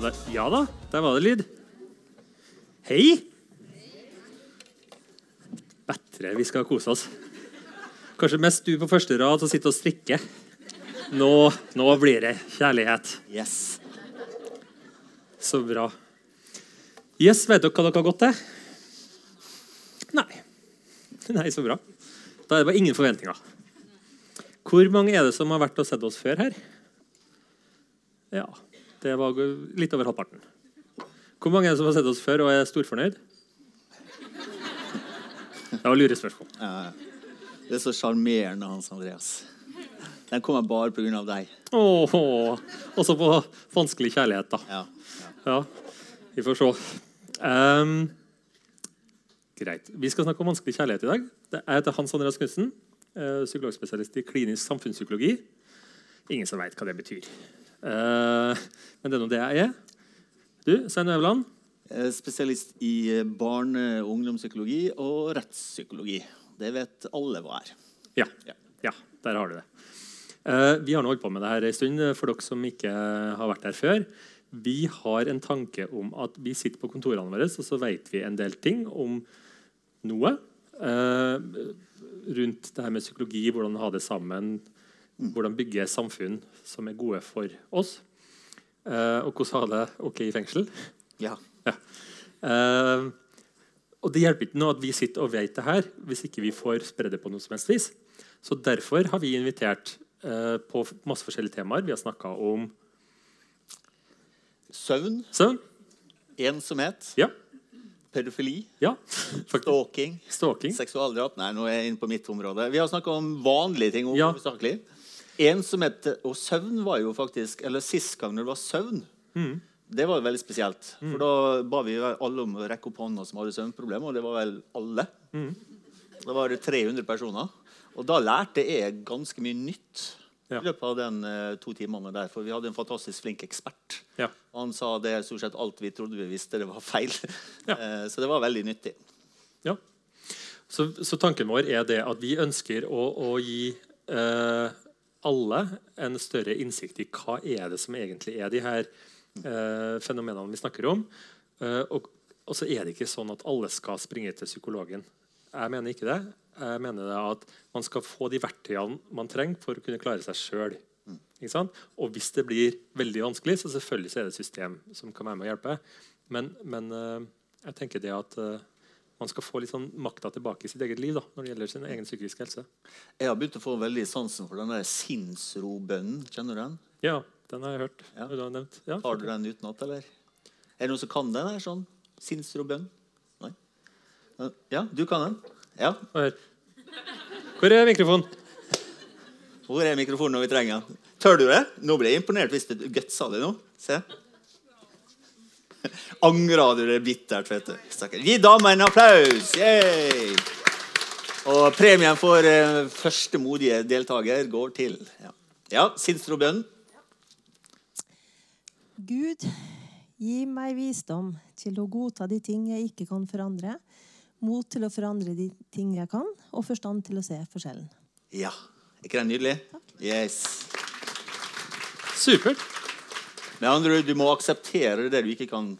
Ja da, ja da, der var det lyd. Hei! Bedre, vi skal kose oss. Kanskje mest du på første rad som sitter og strikker. Nå, nå blir det kjærlighet. Yes. Så bra. Yes, vet dere hva dere har gått til? Nei. Nei, så bra. Da er det bare ingen forventninger. Hvor mange er det som har vært og sett oss før her? Ja, det var litt over halvparten. Hvor mange er det som har sett oss før og er storfornøyd? Det var lurespørsmål. Ja, det er så sjarmerende, Hans Andreas. Den kommer bare pga. deg. Åh, også på vanskelig kjærlighet, da. Ja. Ja, vi får se. Um, greit. Vi skal snakke om vanskelig kjærlighet i dag. Det er heter Hans Andreas Knutsen, eh, psykologspesialist i klinisk samfunnspsykologi. Ingen som veit hva det betyr. Eh, men det er nå det jeg er. Du, Svein Øverland. Er Spesialist i barne- og ungdomspsykologi og rettspsykologi. Det vet alle hva er. Ja. Ja. ja, der har du det. Eh, vi har nå holdt på med det her en stund, eh, for dere som ikke har vært der før. Vi har en tanke om at vi sitter på kontorene våre, og så vet vi en del ting om noe. eh, rundt det her med psykologi, hvordan ha det sammen, hvordan bygge samfunn som er gode for oss. Eh, og hvordan ha det ok i fengsel. Ja. Ja. Eh, og det hjelper ikke noe at vi sitter og vet det her, hvis ikke vi får spre det på noe som helst vis. Så derfor har vi invitert eh, på masse forskjellige temaer. Vi har snakka om Søvn, søvn. ensomhet, Ja. pedofili, ja. Stalking, Stalking. seksualdrap. Nei, nå er jeg inne på mitt område. Vi har snakka om vanlige ting. Ja. Hovedsakelig. Ensomhet og søvn var jo faktisk Eller sist gang når det var søvn, Mm. det var veldig spesielt. For da ba vi alle om å rekke opp hånda som hadde søvnproblemer, og det var vel alle. Mm. Da var det 300 personer. Og da lærte jeg ganske mye nytt Ja. i løpet av den uh, to timene der. For vi hadde en fantastisk flink ekspert. Ja. Og han sa det stort sett alt vi trodde vi visste, det var feil. Ja. Uh, Så det var veldig nyttig. ja. Så, så tanken vår er det at vi ønsker å, å gi eh, alle en større innsikt i hva er det som egentlig er de her eh, fenomenene vi snakker om. Eh, og, og så er det ikke sånn at alle skal springe til psykologen. Jeg mener ikke det. Jeg mener det at man skal få de verktøyene man trenger for å kunne klare seg sjøl. Og hvis det blir veldig vanskelig, så selvfølgelig så er det et system som kan være med å hjelpe. Men, men eh, jeg tenker det at eh, man skal få litt sånn makta tilbake i sitt eget liv da, når det gjelder sin egen psykiske helse. Jeg har begynt å få veldig sansen for den der sinnsrobønnen. Kjenner du den? Ja, den har jeg hørt. Ja. Du har nevnt. Ja. Har du den utenat, eller? Er det noen som kan den? her, sånn? Sinnsrobønn? Nei? Ja, du kan den? Ja. Hvor er mikrofonen? Hvor er mikrofonen når vi trenger den? Tør du det? Nå blir jeg imponert hvis du gutsa det nå. Se. Angra du det bittert, vet du. Gi dama en applaus! Yay! Og premien for eh, første modige deltaker går til Ja, ja Sinnsrobønn. Gud, gi meg visdom til å godta de ting jeg ikke kan forandre, mot til å forandre de ting jeg kan, og forstand til å se forskjellen. Ja. Er ikke det nydelig? Yes. Supert. Med andre Du må akseptere det du ikke kan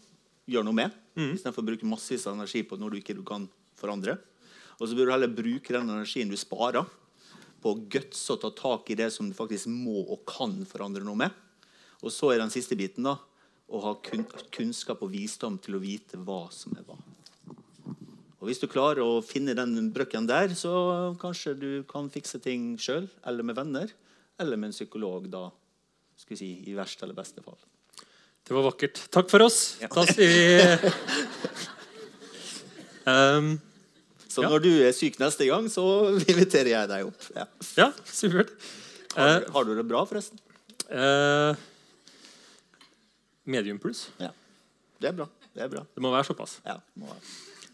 gjøre noe med, istedenfor å bruke massevis av energi på noe du ikke kan forandre. Og så bør du heller bruke den energien du sparer, på å gutse og ta tak i det som du faktisk må og kan forandre noe med. Og så er den siste biten da, å ha kun kunnskap og visdom til å vite hva som er hva. Og Hvis du klarer å finne den brøkken der, så kanskje du kan fikse ting sjøl, eller med venner, eller med en psykolog, da, skal vi si, i verste eller beste fall. Det var vakkert. Takk for oss. Ja. Da sier vi um, Så Ja. når du er syk neste gang, så inviterer jeg deg opp. Ja. Ja, supert. Har, du- har du det bra, forresten? Uh, medium pluss. Ja. Det er bra. Det er bra. Det må være såpass. Ja, det må være.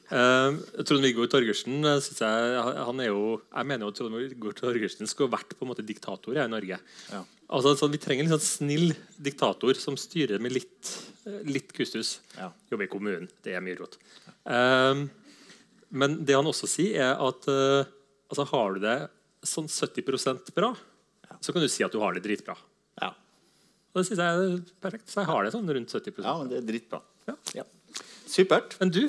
Uh, Trond-Viggo Torgersen eh, synes jeg, han er jo, jeg mener jo Trond-Viggo Torgersen skulle vært på en måte diktator i Norge. Ja. Altså, sånn, vi trenger en sånn snill diktator som styrer med litt, eh, litt kustus. Ja. Jobber i kommunen. Det er mye rot. Um, men det han også sier, er at uh, altså, har du det sånn 70% bra, så kan du si at du har det dritbra. Ja. Og det synes jeg er perfekt. Så jeg har det sånn rundt 70% Ja, men det er dritbra. Ja. Ja. Supert. Men du?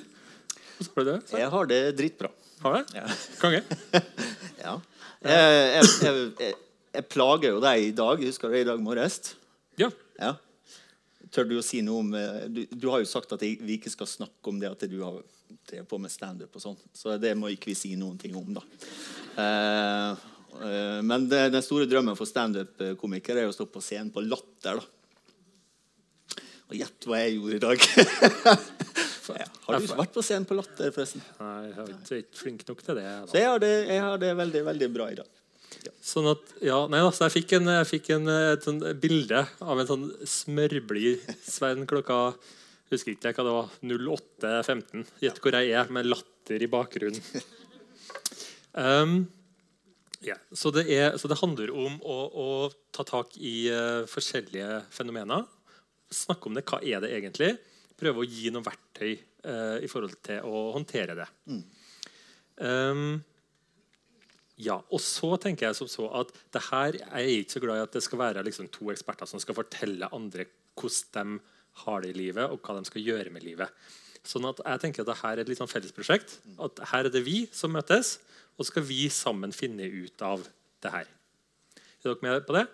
Hvordan har du det? Så, Jeg har det dritbra. har du det? Ja. Konge? Ja. Jeg, jeg, jeg, jeg, jeg plager jo deg i dag. Husker du det i dag morges? Ja. Ja. Tør du å si noe om eh, du, du har jo sagt at jeg, vi ikke skal snakke om det at du har drevet på med standup og sånn. Så det må ikke vi si noen ting om, da. Uh, uh, men det, den store drømmen for standup-komikere er å stå på scenen på Latter, da. Og gjett hva jeg gjorde i dag. ja. Har du vært på scenen på Latter, forresten? Nei, jeg er ikke- flink nok til det. Så jeg har det, jeg har det veldig, veldig bra i dag. Sånn at, ja, nei, altså, jeg fikk, en, jeg fikk en, et sånn bilde av en sånn smørblid Svein klokka husker ikke hva det var, 08.15. Gjett hvor jeg er, med latter i bakgrunnen. Um, ja, så, det er, så det handler om å, å ta tak i uh, forskjellige fenomener. Snakke om det. Hva er det egentlig? Prøve å gi noen verktøy uh, i forhold til å håndtere det. Um, ja, og så tenker jeg som så at det her jeg er ikke så glad i at det skal være liksom to eksperter som skal fortelle andre hvordan de har det i livet, og hva de skal gjøre med livet. Sånn at jeg tenker at dette er et litt sånn fellesprosjekt. At her er det vi som møtes, og så skal vi sammen finne ut av det her. Er dere med på det?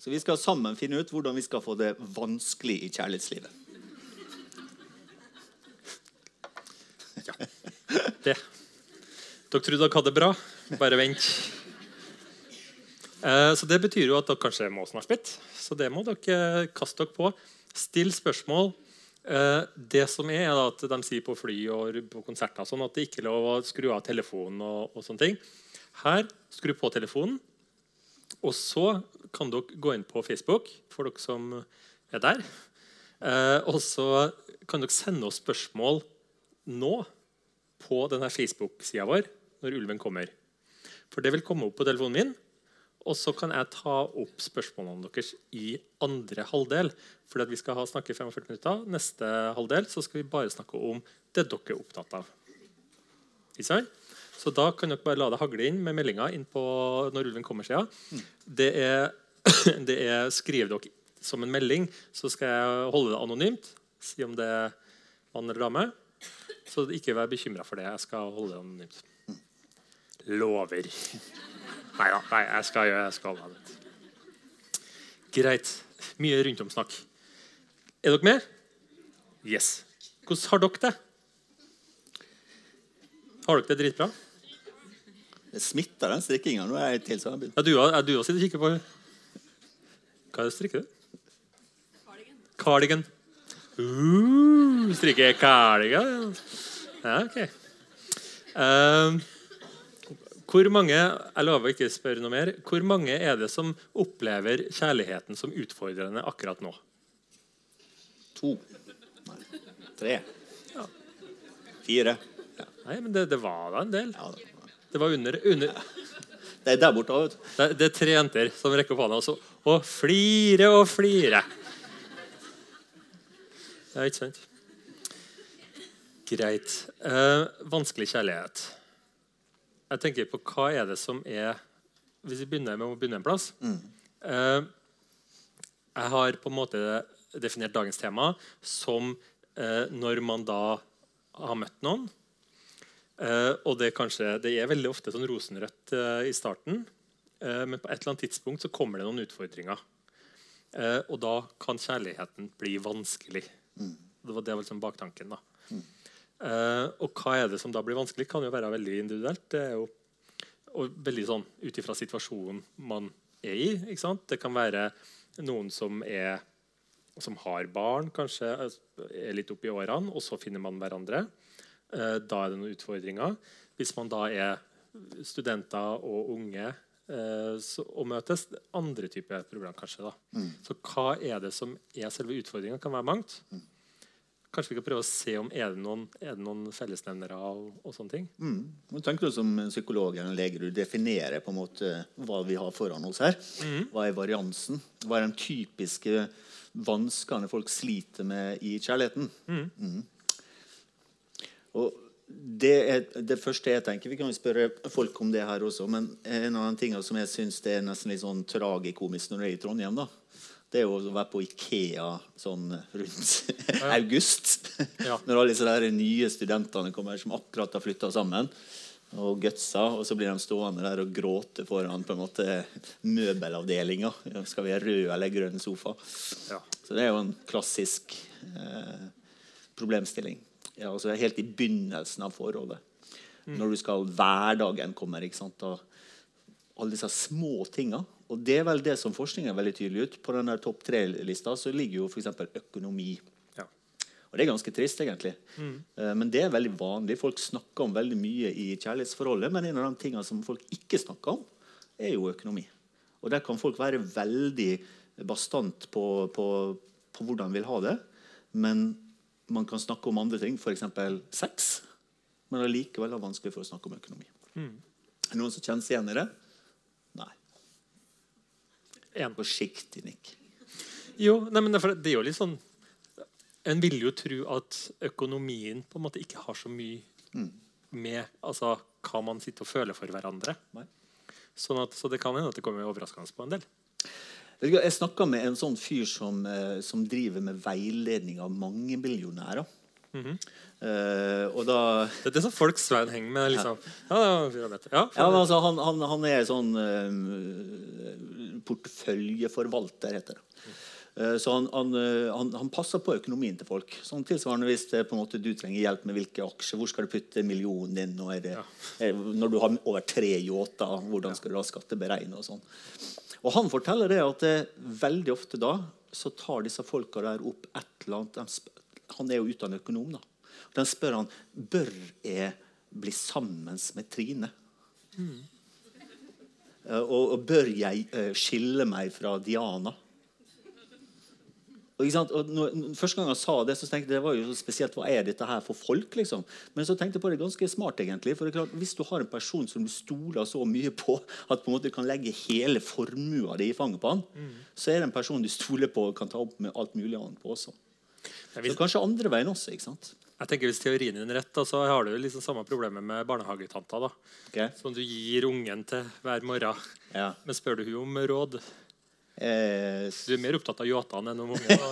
Så vi skal sammen finne ut hvordan vi skal få det vanskelig i kjærlighetslivet. Det. Dere trodde dere hadde det bra. Bare vent. Eh, så Det betyr jo at dere kanskje må snakke litt. Så det må dere kaste dere på. Still spørsmål. Eh, det som er, er at De sier på fly og på konserter sånn at det ikke er lov å skru av telefonen. og, og sånne ting. Her skru på telefonen. Og så kan dere gå inn på Facebook, for dere som er der. Eh, og så kan dere sende oss spørsmål nå på denne Facebook-sida vår når ulven kommer. For det vil komme opp på telefonen min. Og så kan jeg ta opp spørsmålene deres i andre halvdel. Fordi vi skal ha snakke i 45 minutter. Neste halvdel så skal vi bare snakke om det dere er opptatt av. Så da kan dere bare la det hagle inn med meldinger når ulven kommer-sida. Det er, det er Skriv dere som en melding, så skal jeg holde det anonymt. Si om det er mann eller dame. Så ikke vær bekymra for det. Jeg skal holde det anonymt. Lover. Nei da. Nei, jeg skal gjøre jeg skal holde det. Greit. Mye rundomsnakk. Er dere med? Yes. Hvordan har dere det? Har dere det dritbra? Det smitter den strikkinga. Nå er jeg til sånn Ja, du òg du også sitter og kikker på Hva er det strikker du? Cardigan. Uh, strikker cardigan. Ja, ok. Ehm, hvor mange jeg lover ikke å spørre noe mer, hvor mange er det som opplever kjærligheten som utfordrende akkurat nå? To. Nei. Tre. Fire. Ja. Nei, men det, det var da en del. Ja, det- Det var under, under det er der borte. vet du. det, det er tre jenter som rekker opp hånda og, så, og flire og flire. Ja, ikke sant? Greit. Eh, vanskelig kjærlighet. Jeg tenker på hva er det som er Hvis vi begynner med å begynne en plass eh, Jeg har på en måte definert dagens tema som eh, når man da har møtt noen. Eh, og det er, kanskje, det er veldig ofte sånn rosenrødt eh, i starten. Eh, men på et eller annet tidspunkt så kommer det noen utfordringer. Eh, og da kan kjærligheten bli vanskelig. Det var det var liksom baktanken. da. Eh, og hva er det som da blir vanskelig, kan jo være veldig individuelt. Det er jo og veldig sånn ut ifra situasjonen man er i. ikke sant? Det kan være noen som er som har barn, kanskje er litt oppi årene, og så finner man hverandre. Eh, da er det noen utfordringer. Hvis man da er studenter og unge eh, så, og møtes, andre typer problemer kanskje. da. Så hva er det som er selve utfordringa? kan være mangt. Kanskje vi kan prøve å se om er det noen, er det noen fellesnevnere og, og sånne ting. Mm. Nå tenker du som psykolog eller lege, du definerer på en måte hva vi har foran oss her. Hva er variansen? Hva er de typiske vanskene folk sliter med i kjærligheten? Mm. Og det, er, det første jeg tenker, Vi kan jo spørre folk om det her også, men en av de tingene som jeg syns er nesten litt sånn tragikomisk når du er i Trondheim, da, Det er jo å være på Ikea sånn rundt august. Ja. Når alle disse nye studentene kommer som akkurat har flytta sammen. Og gutsa, og så blir de stående der og gråte foran på en måte møbelavdelinga. Skal vi ha rød eller grønn sofa? Ja. Så det er jo en klassisk eh, problemstilling. Ja, altså helt i begynnelsen av forholdet. Når du skal hverdagen kommer. ikke sant? Og alle disse små tinga. Og det er vel det som forskningen er veldig tydelig ut. På denne topp tre-lista så ligger jo f.eks. økonomi. Ja. Og det er ganske trist, egentlig. Mm. Men det er veldig vanlig. Folk snakker om veldig mye i kjærlighetsforholdet, men en av de tingene som folk ikke snakker om, er jo økonomi. Og der kan folk være veldig bastant på, på, på hvordan de vil ha det. Men man kan snakke om andre ting, f.eks. sex. Men allikevel det vanskelig for å snakke om økonomi. Er det noen som kjenner seg igjen i det? En. Forsiktig nikk. Jo, nei, men det, er er jo litt sånn En vil jo tro at økonomien på en måte ikke har så mye med altså, hva man sitter og føler for hverandre. Sånn at, så det kan hende at det kommer overraskende på en del. Jeg snakka med en sånn fyr som, eh, som driver med veiledning av mange millionærer. Eh, og da Det er det som folk Svein henger med. liksom. Ja, ja. Ja, ja, men altså, han, han, han er sånn uh, porteføljeforvalter, heter det. Eh, Så han, han, han, passer på økonomien til folk. Sånn tilsvarende Hvis det, på en måte, du trenger hjelp med hvilke aksjer, hvor skal du putte millionen din? Det, er, når du har over tre yachter, hvordan skal du da skatteberegne? og sånn. Og Han forteller det at det, veldig ofte da så tar disse folka der opp et eller annet Han er jo utdannet økonom. da. Den spør han bør jeg bli sammen med Trine. Mm. og, og bør jeg eh, skille meg fra Diana? Og? Og når, første gang han sa det, så tenkte jeg det var jo spesielt. Hva er dette her for folk? liksom? Men så tenkte jeg på det ganske smart. egentlig, for det er klart, Hvis du har en person som du stoler så mye på at på en måte du kan legge hele formua di i fanget på han, så er det en person du stoler på og kan ta opp med alt mulig annet på også. Jeg, Så kanskje andre veien også. ikke sant? jeg tenker Hvis teorien din er rett, så har du liksom samme problemet med barnehagetanta. da. Okay. Som du gir ungen til hver morgen. Ja. Men spør du henne om råd? Eh, Du er mer opptatt av yachtene enn om ungen.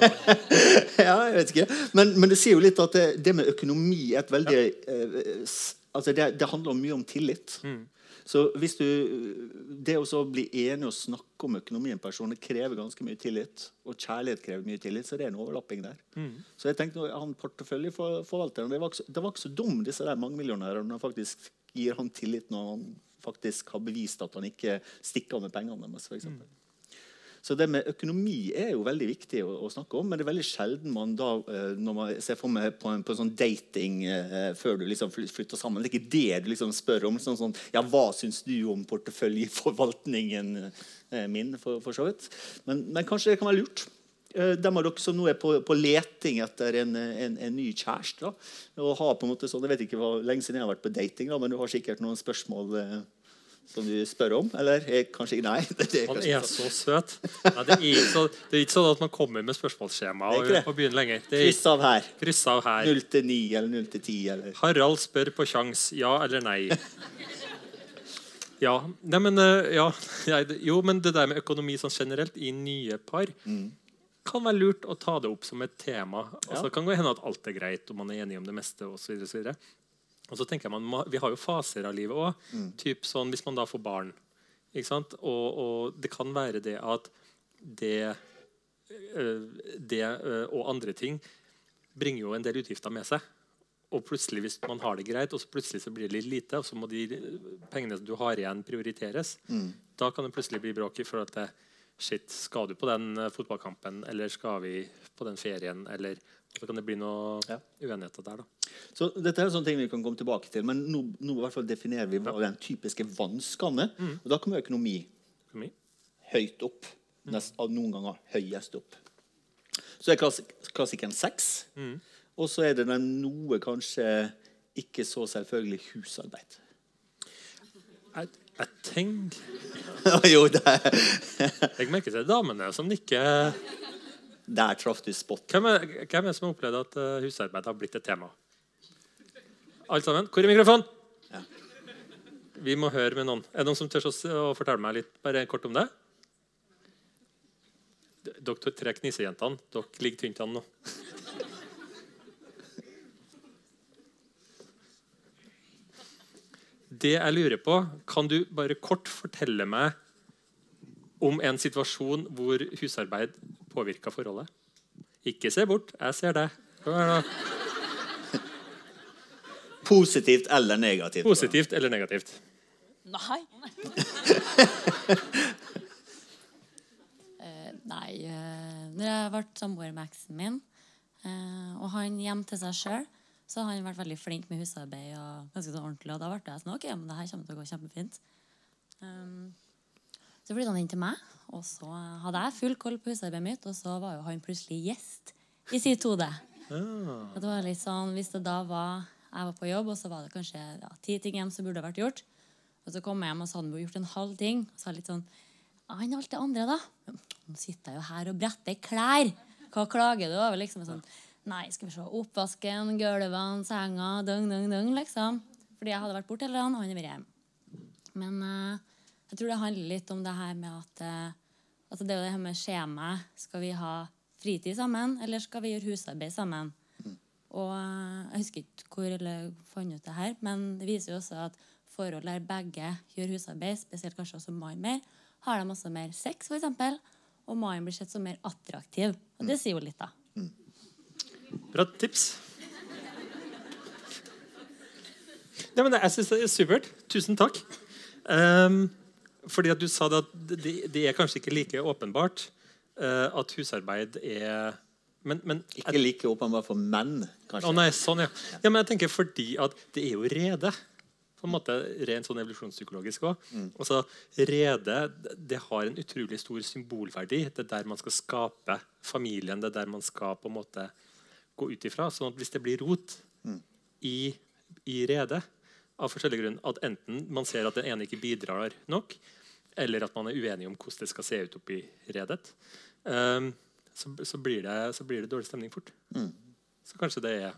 ja, jeg vet ikke. Men, men det sier jo litt at det, det med økonomi er et veldig eh, altså det, det handler mye om tillit. Så hvis du, Det å bli enig og snakke om økonomi i en krever ganske mye tillit. Og kjærlighet krever mye tillit, så det er en overlapping der. Så jeg tenkte han porteføljeforvalteren det var, ikke det var ikke så dum, disse der mangemillionærene, når faktisk gir han tillit når han faktisk har bevist at han ikke stikker av med pengene deres. For eksempel. Så det med økonomi er jo veldig viktig å, å snakke om, men det er veldig sjelden man da eh, når man ser for meg på en, på en sånn dating eh, før du liksom flytter sammen Det er ikke det du liksom spør om. Sånn, sånn, ja, Hva syns du om porteføljeforvaltningen eh, min, for, for så vidt? Men, men kanskje det kan være lurt. Eh, dem av dere som nå er på, på leting etter en, en, en ny kjæreste og har på en måte sånn, Jeg vet ikke hvor lenge siden jeg har vært på dating, da, men du har sikkert noen spørsmål eh, som du spør om? Eller Kanskje kanskje Nei. Det, det, Han er så søt. Nei, det, er ikke så, det er ikke sånn at man kommer med spørsmålsskjema er og, ikke og begynner lenger. Det er Kryss av her. kryss av her. 0 til 9 eller 0 til 10 eller Harald spør på kjangs ja eller nei. Ja, nei, men, eh, ja, jo, men det der med økonomi sånn generelt i nye par kan være lurt å ta det opp som et tema. Altså, Ja. Det kan hende at alt er greit, og man er enig om det meste. Og så videre, og så tenker jeg man, Vi har jo faser av livet òg. Typ sånn, hvis man da får barn. Ikke sant? Og, og det kan være det at det, øh, det øh, og andre ting bringer jo en del utgifter med seg. Og plutselig hvis man har det greit, og så plutselig så blir det litt lite, og så må de pengene du har igjen, prioriteres, da kan det plutselig bli bråk i forhold til Shit, skal du på den eh, fotballkampen, eller skal vi på den ferien, eller Så kan det bli noe Ja. uenigheter der, da. Så dette er sånne ting vi kan komme tilbake til, men nå, nå i hvert fall definerer vi hva den typiske vanskene. Og da kommer økonomi Økonomi. høyt opp. Nest, noen ganger høyest opp. Så er klassik klassikeren sex. Og så er det den noe kanskje ikke så selvfølgelig husarbeid. Jeg, jeg tenker jo, der, Jeg merker til damene som nikker. Der traff du spot. Hvem er, hvem er det som har opplevd at eh, husarbeid har blitt et tema? Alle sammen? Hvor er mikrofonen? Ja. Vi må høre med noen. Er det noen som tør å, å fortelle meg litt bare kort om det? Dere tre knisejentene, dere ligger tynt an nå. Det jeg lurer på, Kan du bare kort fortelle meg om en situasjon hvor husarbeid påvirka forholdet? Ikke se bort. Jeg ser deg. Kom her nå. Positivt eller negativt? Positivt eller negativt? Nei. Eh, nei eh, Når jeg ble samboer med eksen min, eh, og han hjem til seg sjøl, så har han vært veldig flink med husarbeid og ganske så ordentlig. Og da ble jeg sånn OK, men det her kommer til å gå kjempefint. Um, så flytta han inn til meg, og så hadde jeg full koll på husarbeidet mitt, og så var jo han plutselig gjest i sitt hode. Ja. det var litt sånn, Hvis det da var jeg var på jobb, og så var det kanskje ja, ti ting hjem som burde vært gjort, og så kom jeg hjem og hadde han gjort en halv ting, og så litt sånn «Ja, Han alt det andre, da? Nå sitter jeg jo her og bretter klær. Hva klager du over? liksom sånn, Nei, skal vi se. Oppvasken, gulvene, senga, døgn, døgn, døgn, liksom. Fordi jeg hadde vært borte hele dagen, og han hadde vært hjemme. Men eh, jeg tror det handler litt om det her med at eh, altså Det er jo det her med skjemaet. Skal vi ha fritid sammen, eller skal vi gjøre husarbeid sammen? Og eh, Jeg husker ikke hvor jeg fant ut det her, men det viser jo også at forhold der begge gjør husarbeid, spesielt kanskje også mannen mer, har de også mer sex, f.eks. Og mannen blir sett som mer attraktiv. Og det sier jo litt, da. Bra tips. Nei, men Jeg syns det er supert. Tusen takk. Ehm, fordi at du sa det at det, det er kanskje ikke like åpenbart uh, at husarbeid er men, men Ikke like åpenbart for menn, kanskje. Å nei, sånn, ja. ja. Men jeg tenker fordi at det er jo rede. På en måte Rent sånn evolusjonspsykologisk òg. Altså, rede det har en utrolig stor symbolverdi. Det er der man skal skape familien. Det er der man skal på en måte gå ut ifra. sånn at hvis det blir rot i, i redet av forskjellige grunn, at enten man ser at den ene ikke bidrar nok, eller at man er uenig om hvordan det skal se ut oppi redet, um, så, så, blir det, så, blir det, dårlig stemning fort. Mm. Så kanskje det er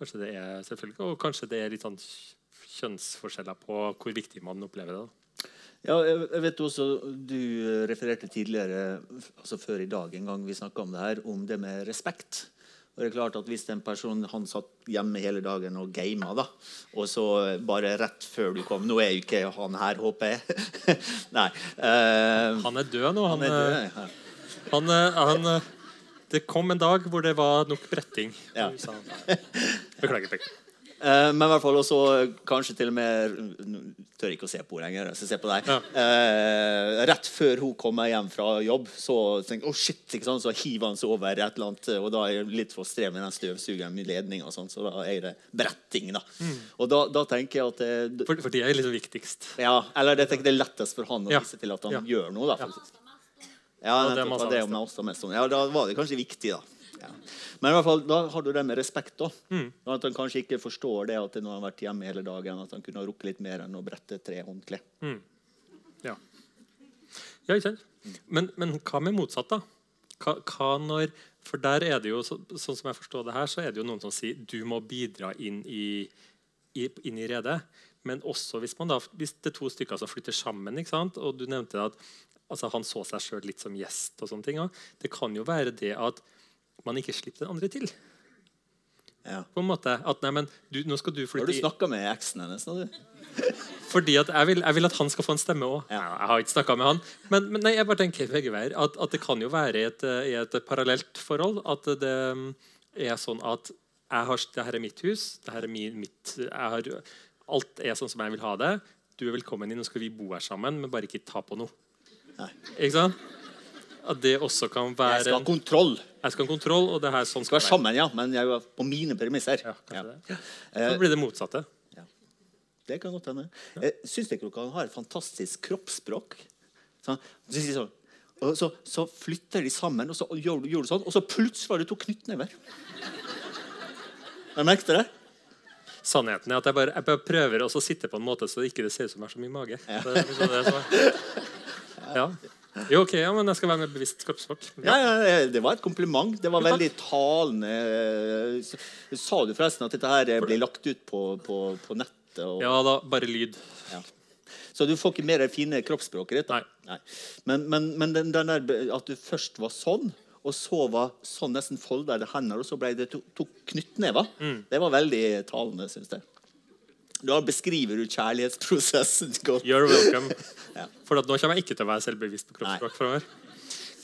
Kanskje det er selvfølgelig, Og kanskje det er litt sånn kjønnsforskjeller på hvor viktig man opplever det. da. Ja, jeg vet også, Du refererte tidligere, altså før i dag en gang vi om det her, om det med respekt. Og det er klart at Hvis en person han satt hjemme hele dagen og gama, da, og så bare rett før du kom Nå er jo ikke han her, håper jeg. Nei. Uh, han er død nå. Han, han død, ja. han, han, det kom en dag hvor det var nok bretting. Ja. Beklager. Pekk. Uh, men i hvert fall også kanskje til og med Tør ikke å se på henne lenger. Så se på deg. Ja. Uh, rett før hun kommer hjem fra jobb, så tenker oh shit, ikke sant? så hiver han seg over et eller annet. Og da er jeg litt for strev med den støvsugeren i ledning, og sånn, så da er det bretting. da. Mm. Og da, da, tenker jeg at det, for, for, det er liksom viktigst. Ja, eller det, det er lettest for han å vise til at han ja. gjør noe. da, faktisk. Ja, det, det, det, det, ja, da var det kanskje viktig, da. Ja. Men i hvert fall, da har du det med respekt. da. Mm. At han kanskje ikke forstår det at han har vært hjemme hele dagen. At han kunne ha rukket litt mer enn å brette tre håndklær. Mm. Ja. ja, ikke sant? Men, men, hva med motsatt, da? Hva, hva, når For der er det jo, så, sånn som jeg forstår det her, så er det jo noen som sier du må bidra inn i, i, inn i redet. Men også hvis, man da, hvis det er to stykker som flytter sammen, og du nevnte at altså, han så seg sjøl litt som gjest, og sånne ting, det kan jo være det at man ikke slipper den andre til. Ja. På en måte at nei, men du, nå skal du flytte Har du snakka med eksen hennes? Fordi at jeg vil, jeg vil, at han skal få en stemme òg. Ja. Jeg har ikke snakka med han. Men, men nei, jeg bare tenker begge veier. At, at, det kan jo være i et, i et parallelt forhold. At det er sånn at jeg har, det her er mitt hus. det her er min, mitt, har, Alt er sånn som jeg vil ha det. Du er velkommen inn, nå skal vi bo her sammen, men bare ikke ta på noe. Nei. Ikke sant? At det også kan være Jeg skal ha kontroll. Jeg skal ha kontroll, og det her sånn skal være sammen, ja, men jeg er på mine premisser. Ja, Ja. det. Så blir det motsatte. Det kan godt hende. Ja. Syns dere han har et fantastisk kroppsspråk? Sånn, så, så, så, flytter de sammen, og så gjør, gjør du sånn, og så plutselig var det to knyttnever. Har du merket det? Sannheten er at jeg bare, jeg bare prøver å sitte på en måte så det ikke ser ut som jeg har så mye mage. Ja. Det, er liksom det er. Ja. Jo, ok, ja, men jeg skal være med bevisst kroppsspråk. Ja, ja, Det var et kompliment. Det var veldig talende. Sa du forresten at dette her blir lagt ut på, på, på nettet? Og... Ja da, bare lyd. Ja. Så du får ikke mer fine kroppsspråket ditt. da. Nei. Men, men, men den, den der, at du først var sånn, og så var sånn nesten folda i hender, og så ble det to, to knyttnever, Mm. det var veldig talende, syns jeg. Da beskriver du kjærlighetsprosessen godt. You're welcome. Ja. For nå kommer jeg ikke til å være selvbevisst på kroppsspråk framover.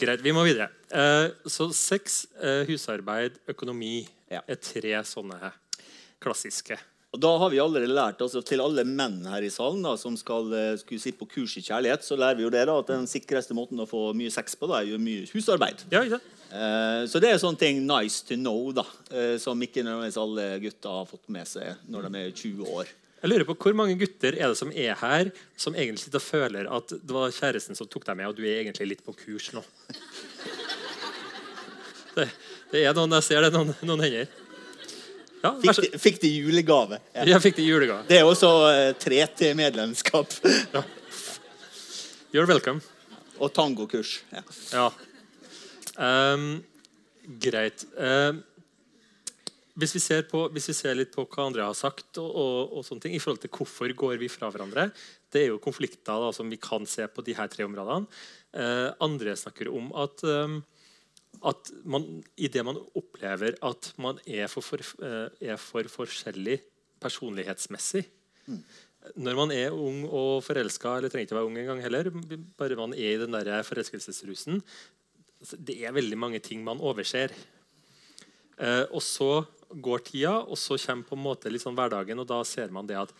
Greit, vi må videre. Uh, så sex, uh, husarbeid, økonomi Ja. er tre sånne klassiske. Og da har vi allerede lært altså Til alle menn her i salen da, som skal eh, sitte på kurs i kjærlighet, så lærer vi jo det da, at den sikreste måten å få mye sex på da, er jo mye husarbeid. Ja, ja. så det er sånne ting nice to know da, som ikke nødvendigvis alle gutter har fått med seg når de er 20 år. Jeg lurer på Hvor mange gutter er det som er her, som egentlig og føler at det var kjæresten som tok deg med, og du er egentlig litt på kurs nå? Det, det er noen, Jeg ser det noen, noen hender. Ja, Fikk de, fikk de julegave. Ja. jeg fikk de julegave. Det er også eh, 3T-medlemskap You're welcome. og tangokurs. Ja. Ja. Um, greit. Ehm, hvis, vi ser på, hvis vi ser litt på hva andre har sagt, og, og, og sånne ting, i forhold til hvorfor går vi fra hverandre Det er jo konflikter da, som vi kan se på de her tre områdene. Eh, andre snakker om at, um, at man, i det man opplever at man er for, for, eh, er for forskjellig personlighetsmessig når man er ung og forelska, eller trenger ikke å være ung engang heller, bare man er i den der forelskelsesrusen Det er veldig mange ting man overser. Eh, og så går tida, og så kommer på en måte litt sånn hverdagen, og da ser man det at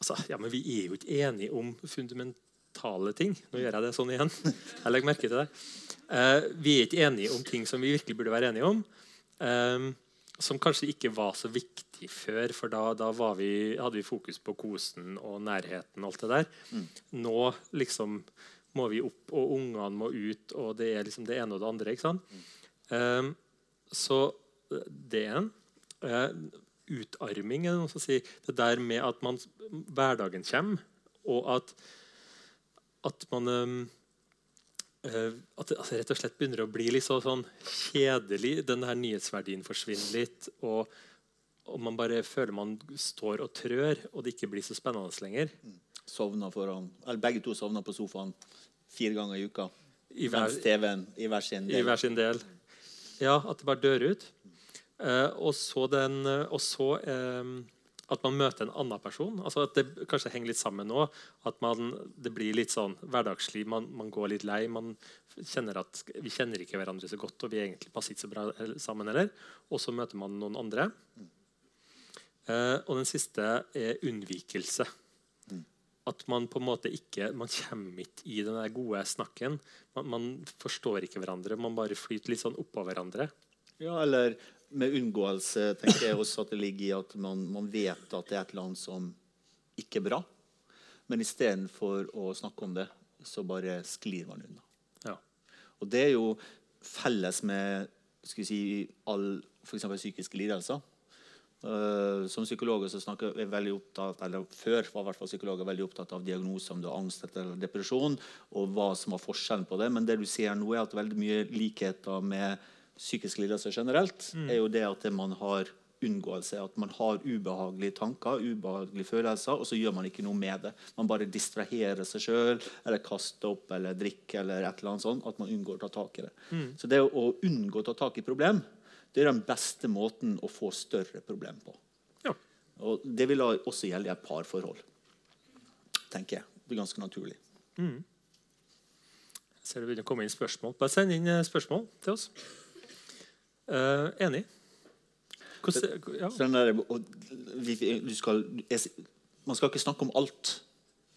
altså, ja, men vi er jo ikke enige om fundamentale ting. Nå gjør jeg det sånn igjen. Jeg legger merke til det. Eh, vi er ikke enige om ting som vi virkelig burde være enige om. eh, som kanskje ikke var så viktig før, for da, da var vi, hadde vi fokus på kosen og nærheten. og alt det der. Nå liksom må vi opp, og ungene må ut, og det er liksom det ene og det andre. ikke sant? Eh, så eh, det er en. Eh, utarming er det noen som sier. Det der med at man, hverdagen kommer, og at, at man eh, eh, at det altså, rett og slett begynner å bli litt så, sånn kjedelig. Den her nyhetsverdien forsvinner litt. Og, og man bare føler man står og trør, og det ikke blir så spennende lenger. Sovna foran, eller Begge to sovna på sofaen fire ganger i uka. I hver, Mens TV-en i hver sin I hver sin del. Ja, at det bare dør ut. Eh, og så, den, eh, og så eh, at man møter en annen person. Altså at det kanskje henger litt sammen nå. At man, det blir litt sånn hverdagslig. Man, man går litt lei. Man kjenner at Vi kjenner ikke hverandre så godt, og vi egentlig passer ikke så bra sammen heller. Og så møter man noen andre. Eh, og den siste er unnvikelse. At man på en måte ikke Man kommer ikke i den der gode snakken. Man, man forstår ikke hverandre. Man bare flyter litt sånn oppå hverandre. Ja, eller med unngåelse tenker jeg også at det ligger i at man, man vet at det er et land som ikke er bra. Men istedenfor å snakke om det, så bare sklir man unna. Ja. Og det er jo felles med skal vi si, all f.eks. psykiske lidelser. Uh, som psykologer så snakker jeg veldig opptatt eller Før var i hvert fall psykologer veldig opptatt av diagnoser om du har angst eller depresjon, og hva som var forskjellen på det. Men det du ser nå, er at veldig mye likheter med psykiske lidelser generelt er jo det at man har unngåelse. At man har ubehagelige tanker, ubehagelige følelser, og så gjør man ikke noe med det. Man bare distraherer seg sjøl, eller kaster opp eller drikker eller et eller annet sånt. At man unngår å ta tak i det. Så det å unngå å ta tak i problem, det er den beste måten å få større problem på. ja. Og det vil også gjelde i et parforhold. Tenker jeg. Det er ganske naturlig. Jeg ser det begynner å komme inn spørsmål. Bare send inn eh, spørsmål til oss. Eh, enig. Hvordan, ja. Der, og vi, vi- du skal, jeg, man skal ikke snakke om alt.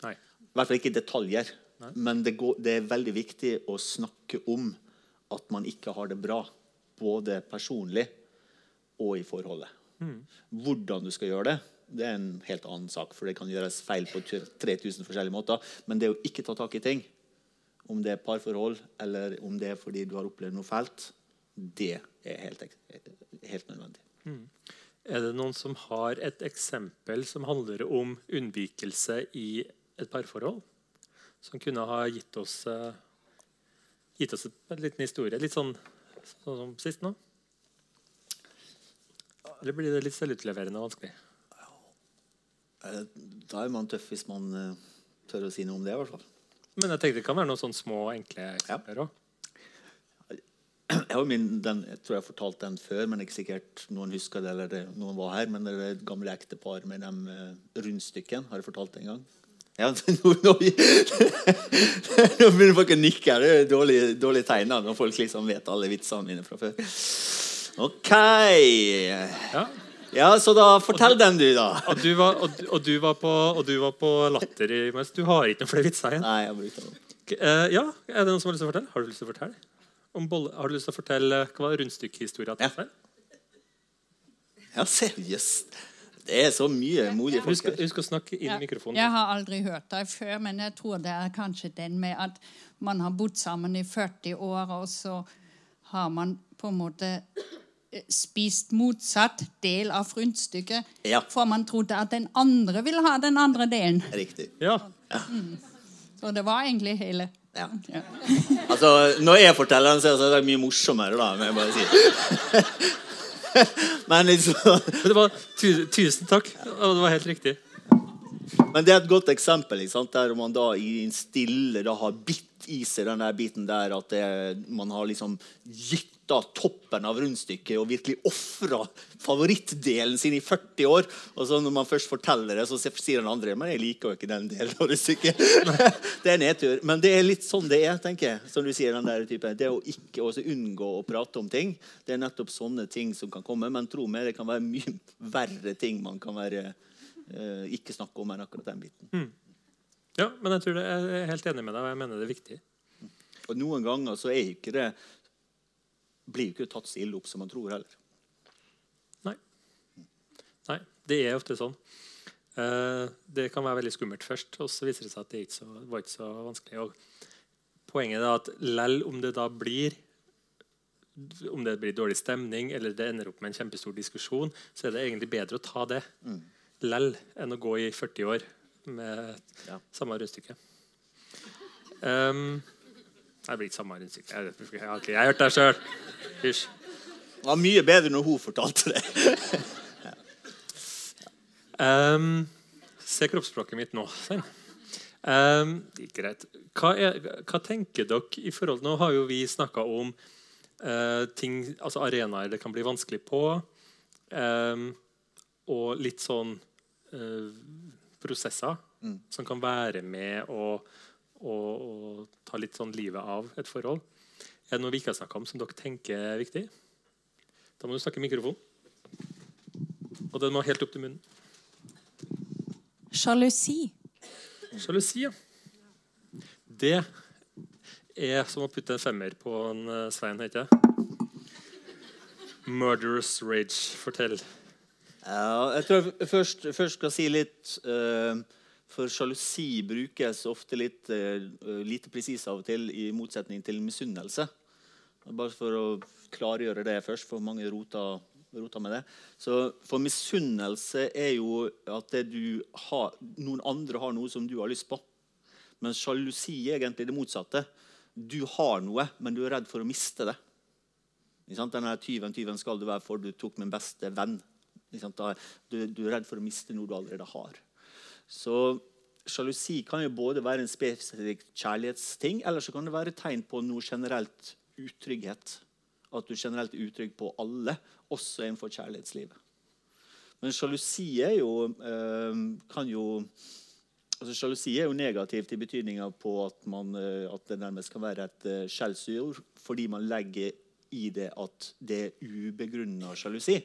Nei. I hvert fall ikke detaljer. detaljer. Men det, går, det er veldig viktig å snakke om at man ikke har det bra. Både personlig og i forholdet. Hvordan du skal gjøre det, det er en helt annen sak. For det kan gjøres feil på 3000 forskjellige måter. Men det å ikke ta tak i ting, om det er parforhold eller om det er fordi du har opplevd noe fælt, det er helt, helt nødvendig. Er det noen som har et eksempel som handler om unnvikelse i et parforhold? Som kunne ha gitt oss, eh, gitt oss en liten historie? Litt sånn, sånn som sist nå? Eller blir det litt selvutleverende og vanskelig? Eh, Da er man tøff hvis man eh, tør å si noe om det. i hvert fall. Men jeg tenkte det kan være noen sånne små, enkle eksempler òg. Har min, den, jeg tror jeg har fortalt den før, men ikke sikkert noen husker det. eller det, noen var her, men det er et gamle ektepar med de uh, rundstykken. Har jeg fortalt det en gang? Ja, nå, nå, nå begynner folk å nikke. Det er dårlig, dårlig tegn når folk liksom vet alle vitsene mine fra før. OK. Ja. Ja, så da fortell den, du, da. Og du, var, og, og, du var på, og du var på latter mens du har ikke noen flere vitser igjen. Nei, jeg har brukt den. Uh, ja, er det noen som har lyst til å fortelle? Har du lyst til å fortelle? Bolle, har du lyst til å fortelle hva var rundstykkehistoria til ja. Ja, seriøst. Det er så mye modige folk her. Husk å snakke inn i mikrofonen. Jeg har aldri hørt deg før, men jeg tror det er kanskje den med at man har bodd sammen i 40 år, og så har man på en måte eh, spist motsatt del av rundstykket. Ja. For man trodde at den andre ville ha den andre delen. Riktig. Ja. ja. Mm. Så det var egentlig hele. Ja. ja. altså, når jeg forteller den, så er det mye morsommere, da. Men jeg bare sier. Men liksom Men det var, Tusen takk. Og det var helt riktig. Men det er et godt eksempel der man da i en stille da har bitt i seg den der biten der at det, man har liksom gitt toppen av rundstykket og virkelig ofra favorittdelen sin i 40 år. Og så når man først forteller det, så sier den andre men jeg liker jo ikke den delen av rundstykket. det er nedtur. Men det er litt sånn det er, tenker jeg. Som du sier, den der type. Det å ikke også unngå å prate om ting, det er nettopp sånne ting som kan komme. Men tro meg, det kan være mye verre ting man kan være eh, ikke snakke om enn akkurat den biten. Mm. Ja, men jeg, tror det, jeg er helt enig med deg, og jeg mener det er viktig. Og Noen ganger så er ikke det blir ikke tatt så ille opp som man tror heller. Nei. Nei, det er ofte sånn. Uh, det kan være veldig skummelt først, og så viser det seg at det ikke så, var ikke så vanskelig. Og poenget er at lell om det da blir om det blir dårlig stemning eller det ender opp med en kjempestor diskusjon, så er det egentlig bedre å ta det mm. lell enn å gå i 40 år med ja. samme rundstykke. Um, det blir ikke samme rundstykke. Jeg, jeg, ikke jeg har hørt det sjøl. Hysj. Det var mye bedre når hun fortalte det. um, se kroppsspråket mitt nå. Um, greit. Hva, er, hva, tenker dere i forhold Nå har jo vi snakka om uh, ting, altså arenaer det kan bli vanskelig på. Um, og litt sånn uh, prosesser mm. som kan være med å å, å, ta litt sånn livet av et forhold. Er det noe vi ikke har snakka om, som dere tenker er viktig? Da må du snakke i mikrofon. Og den må helt opp til munnen. Sjalusi. Sjalusi, ja. Det er som å putte en femmer på en uh, Svein, heter det? Murderous rage. Fortell. Ja, jeg tror jeg først, først skal si litt uh, for sjalusi brukes ofte litt uh, lite presis av og til, i motsetning til misunnelse. Bare for å klargjøre det først, for mange roter, roter med det. Så For misunnelse er jo at har, noen andre har noe som du har lyst på. Men sjalusi er egentlig det motsatte. Du har noe, men du er redd for å miste det. Denne tyven, tyven skal du være, for du tok min beste venn. Du, du er redd for å miste noe du allerede har. Så sjalusi kan jo både være en spesifikk kjærlighetsting, eller så kan det være tegn på noe generelt utrygghet. At du generelt er utrygg på alle, også innenfor kjærlighetslivet. Men sjalusi er jo, øh, kan jo altså Sjalusi er jo negativt i betydninga på at, man, øh, at, det nærmest kan være et øh, skjellsord fordi man legger i det at det er ubegrunna sjalusi.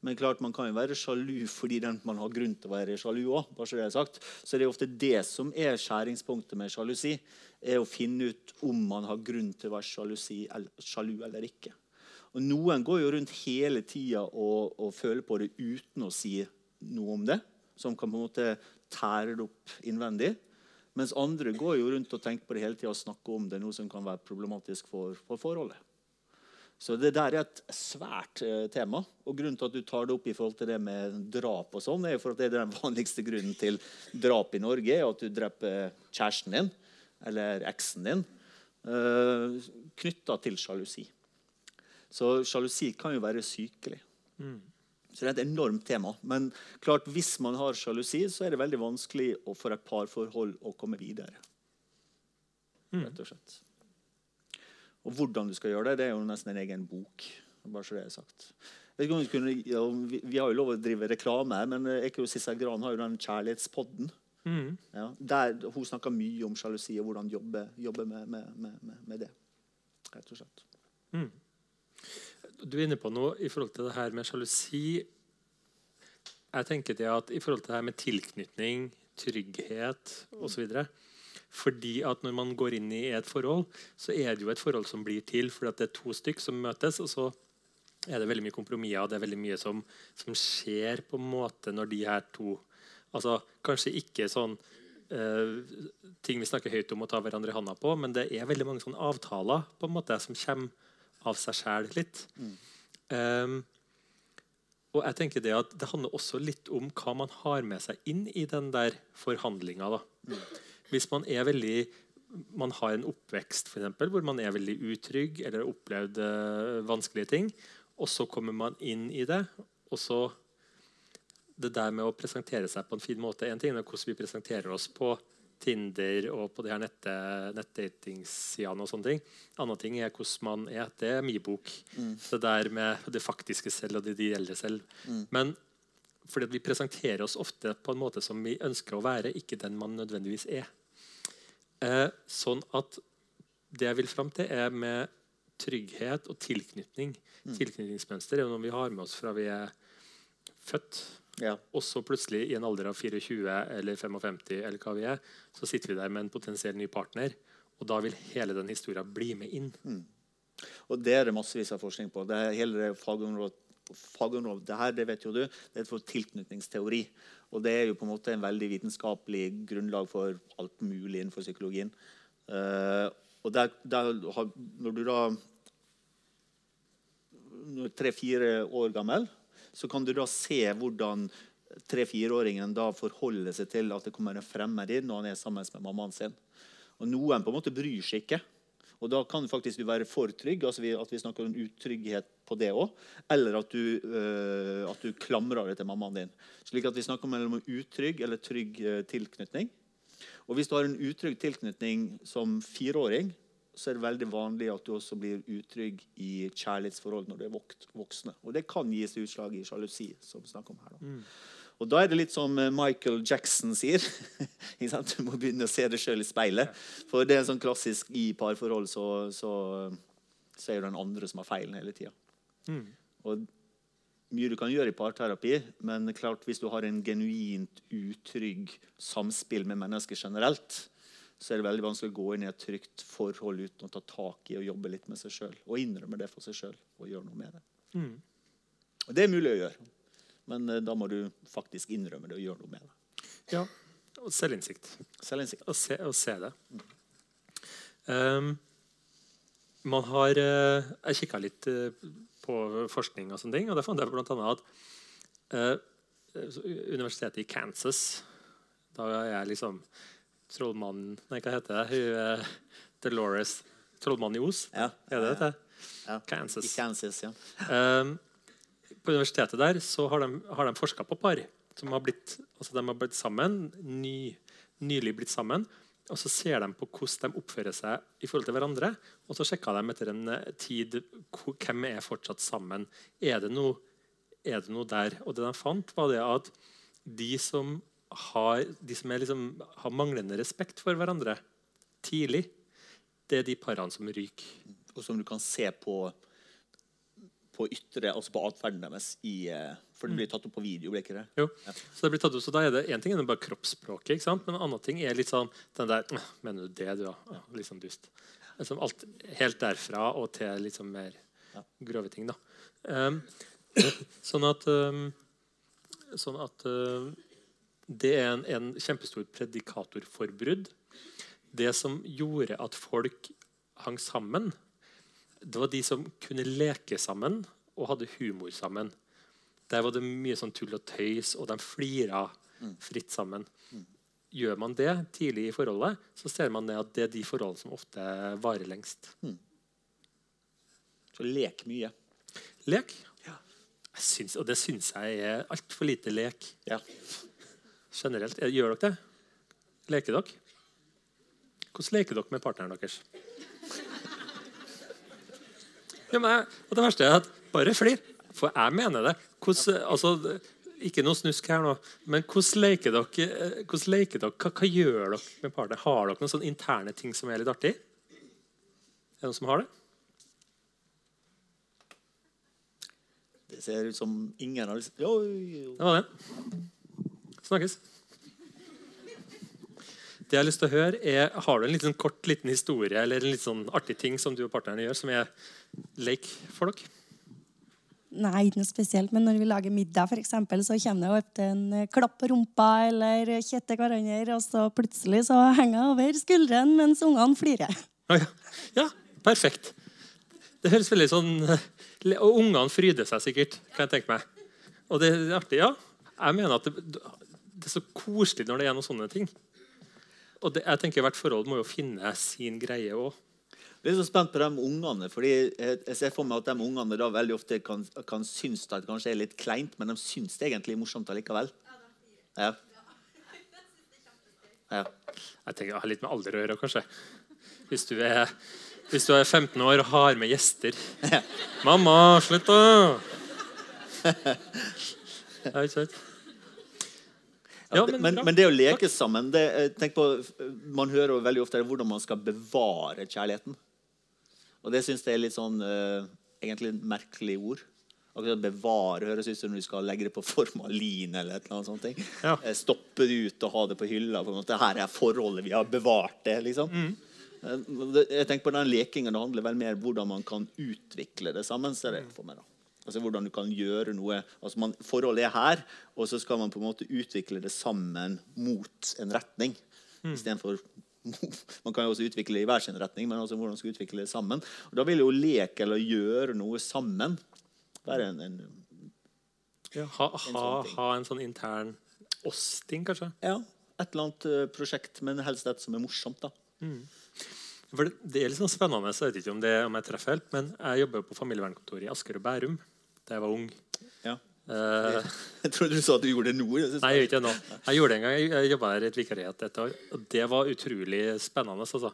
Men klart man kan jo være sjalu fordi man har grunn til å være sjalu òg. Så det er sagt. Så det er ofte det som er skjæringspunktet med sjalusi. er Å finne ut om man har grunn til å være sjalusi, sjalu eller ikke. Og Noen går jo rundt hele tida og, og, føler på det uten å si noe om det. Som kan på en måte tære det opp innvendig. Mens andre går jo rundt og tenker på det hele tida og snakker om det, noe som kan være problematisk for, for forholdet. Så det der er et svært eh, tema. Og grunnen til at du tar det opp i forhold til det med drap, og sånn, er jo for at det er den vanligste grunnen til drap i Norge. er At du dreper kjæresten din eller eksen din uh, knytta til sjalusi. Så sjalusi kan jo være sykelig. Mm. Så det er et enormt tema. Men klart, hvis man har sjalusi, så er det veldig vanskelig for et parforhold å komme videre. Rett og slett. Og hvordan du skal gjøre det, det er jo nesten en egen bok. Bare så det er sagt. Vet ikke om vi, kunne, ja, vi, vi har jo lov å drive reklame her, men eh, Ekro Sissel Gran har jo den Kjærlighetspodden. Mm. Ja, der, hun snakker mye om sjalusi og hvordan jobbe, jobbe med, med, med, med, det. Rett og slett. Du er inne på noe i forhold til det her med sjalusi. Jeg tenker det at i forhold til det her med tilknytning, trygghet osv. Fordi at når man går inn i et forhold, så er det jo et forhold som blir til at det er to stykk som møtes. og så er det veldig mye kompromisser, og det er veldig mye som, som skjer på en måte når de her to altså Kanskje ikke sånn Uh, ting vi snakker høyt om å ta hverandre i handa på, men det er veldig mange sånne avtaler på en måte som kommer av seg sjæl litt. Um, og jeg tenker Det at det handler også litt om hva man har med seg inn i den der forhandlinga. da. Hvis man er veldig man har en oppvekst for eksempel, hvor man er veldig utrygg eller har opplevd eh, vanskelige ting, og så kommer man inn i det, og så Det der med å presentere seg på en fin måte En ting er hvordan vi presenterer oss på Tinder og på de her nette, nettdatingsidene og sånne ting. En annen ting er hvordan man er. Det er min bok. Det der med det faktiske selv og det ideelle selv. Men fordi vi presenterer oss ofte på en måte som vi ønsker å være, ikke den man nødvendigvis er. Eh, sånn at det jeg vil fram til, er med trygghet og tilknytning. Tilknytningsmønster er jo noe vi har med oss fra vi er født. Ja. Og så plutselig, i en alder av 24 eller 55, eller hva vi er, så sitter vi der med en potensiell ny partner. Og da vil hele den historien bli med inn. Og det er det massevis av forskning på. Det er hele det fagområdet, fagområdet det her, det vet jo du, det er for tilknytningsteori. Og det er jo på en måte en veldig vitenskapelig grunnlag for alt mulig innenfor psykologien. Uh, og der, der når du da er tre-fire år gammel, så kan du da se hvordan tre-fireåringen da forholder seg til at det kommer en fremmed inn når han er sammen med mammaen sin. Og Noen på en måte bryr seg ikke. Og Da kan faktisk du være for trygg, altså vi, at vi snakker om utrygghet på det òg. Eller at du, øh, at du klamrer deg til mammaen din. Slik at vi snakker om mellom utrygg eller trygg øh, tilknytning. Og Hvis du har en utrygg tilknytning som fireåring, så er det veldig vanlig at du også blir utrygg i kjærlighetsforhold når du er voksne. Og det kan gi seg utslag i sjalusi, som vi snakker om her. Da. Og da er det litt som eh, Michael Jackson sier. Du må begynne å se deg sjøl i speilet. For det er sånn klassisk i parforhold så, så, så er det den andre som har feilen hele tida. Og mye du kan gjøre i parterapi, men klart hvis du har en genuint utrygg samspill med mennesker generelt, så er det veldig vanskelig å gå inn i et trygt forhold uten å ta tak i og jobbe litt med seg sjøl. Og innrømme det for seg sjøl og gjøre noe med det. Og det er mulig å gjøre, men eh, da må du faktisk innrømme det og gjøre noe med det. Ja, og selvinnsikt. Selvinnsikt. Å se, å se det. Um, man har eh, Jeg kikka litt eh, på forskning, og sånne ting, og der fant jeg bl.a. at uh, universitetet i Kansas Da er jeg liksom trollmannen Nei, hva heter det? Hun, eh, Dolores Trollmannen i Os? Ja. Er det det? Ja. Kansas. I Kansas, ja. Um, på universitetet der så har de, har de forska på par som har blitt, altså de har blitt sammen, ny, nylig blitt sammen. Og så ser de på hvordan de oppfører seg i forhold til hverandre. Og så sjekka de etter en eh, tid hvem er fortsatt sammen. Er det noe, er det noe der? Og det de fant, var det at de som har, de som liksom, har manglende respekt for hverandre tidlig, det er de parene som ryker. Og som du kan se på på ytre, altså på atferden deres. I, eh, for det blir tatt opp på video. blir ikke det? Jo. Så det blir tatt opp, så da er det en ting er det bare kroppsspråket, ikke sant? men en annen ting er litt sånn den der Mener du det, du, da? Litt sånn dust. Altså, alt helt derfra og til litt sånn mer grove ting, da. Um, sånn at um, Sånn at um, det er en, en kjempestor predikatorforbrudd. Det som gjorde at folk hang sammen, det var de som kunne leke sammen og hadde humor sammen. Der var det mye sånn tull og tøys, og de flira fritt sammen. Gjør man det tidlig i forholdet, så ser man at det er de forholdene som ofte varer lengst. Så lek mye. Lek. Ja. Syns, og det syns jeg er altfor lite lek Ja. generelt. Eh, Gjør dere det? Leker dere? Hvordan leker dere med partneren deres? Ja, men og det verste er at bare flir. For jeg mener det. Hvordan, altså, ikke noe snusk her nå, men hvordan leker dere? eh, Hvordan leker dere? Hva, hva gjør dere med partneren? Har dere noen sånne interne ting som er litt artig? Er det noen som har det? Det ser ut som ingen har lyst. Det var det. Snakkes. Det jeg har lyst til å høre er, Har du en liten kort liten historie eller en litt sånn artig ting som du og partneren gjør, som er leik for dere? Nei, ikke noe spesielt, men når vi lager middag, for eksempel, så kommer det til en eh, klapp på rumpa eller kjette hverandre, og så plutselig så henger jeg over skulderen mens ungene flirer. Å ja. ja, perfekt. Det høres veldig sånn Og ungene fryder seg sikkert, kan jeg tenke meg. Og det er artig, ja. Jeg mener at det, det er så koselig når det er noen sånne ting. Og det, jeg tenker Hvert forhold må jo finne sin greie òg. Jeg er så spent på de ungene. fordi jeg, jeg ser for meg at de ungene da veldig ofte kan, kan synes det kanskje er litt kleint, men de syns det egentlig er morsomt allikevel. Ja. Ja. Jeg tenker jeg har litt med alder å gjøre, kanskje. Hvis du er, hvis du er 15 år og har med gjester. 'Mamma, slutt, da!' Ja, ikke sant? Ja, men, men men det å leke sammen det, eh, tenk på, Man hører veldig ofte hvordan man skal bevare kjærligheten. Og det syns jeg er litt sånn uh, egentlig et merkelig ord. Akkurat Bevare høres ut som du skal legge det på formalin. eller et eller annet sånt. Ja. Eh, Stoppe det ut og ha det på hylla. på en måte. Her er forholdet. Vi har bevart det. liksom. Mm. Jeg tenker på den lekingen, Det handler vel mer om hvordan man kan utvikle det sammen. ser jeg for meg da. Altså Hvordan du kan gjøre noe altså man, Forholdet er her, og så skal man på en måte utvikle det sammen mot en retning. Mm. Istedenfor Man kan jo også utvikle det i hver sin retning, men altså hvordan man skal utvikle det sammen. Og Da vil jo leke eller gjøre noe sammen være en, en Ja, ha, ha, sånn ting. ha en sånn intern oss-ting, kanskje. Ja, et eller annet eh, prosjekt, men helst et som er morsomt. da. For det, det er litt sånn spennende, så jeg vet ikke om, det, om jeg treffer helt, men jeg jobber jo på familievernkontoret i Asker og Bærum da jeg var ung. Ja. Uh, Jeg trodde du sa at du gjorde det nå. Nei, jeg gjør ikke det nå. Jeg gjorde det en gang. Jeg- Jeg jobba der i et vikariat et år. Og det var utrolig spennende. Altså.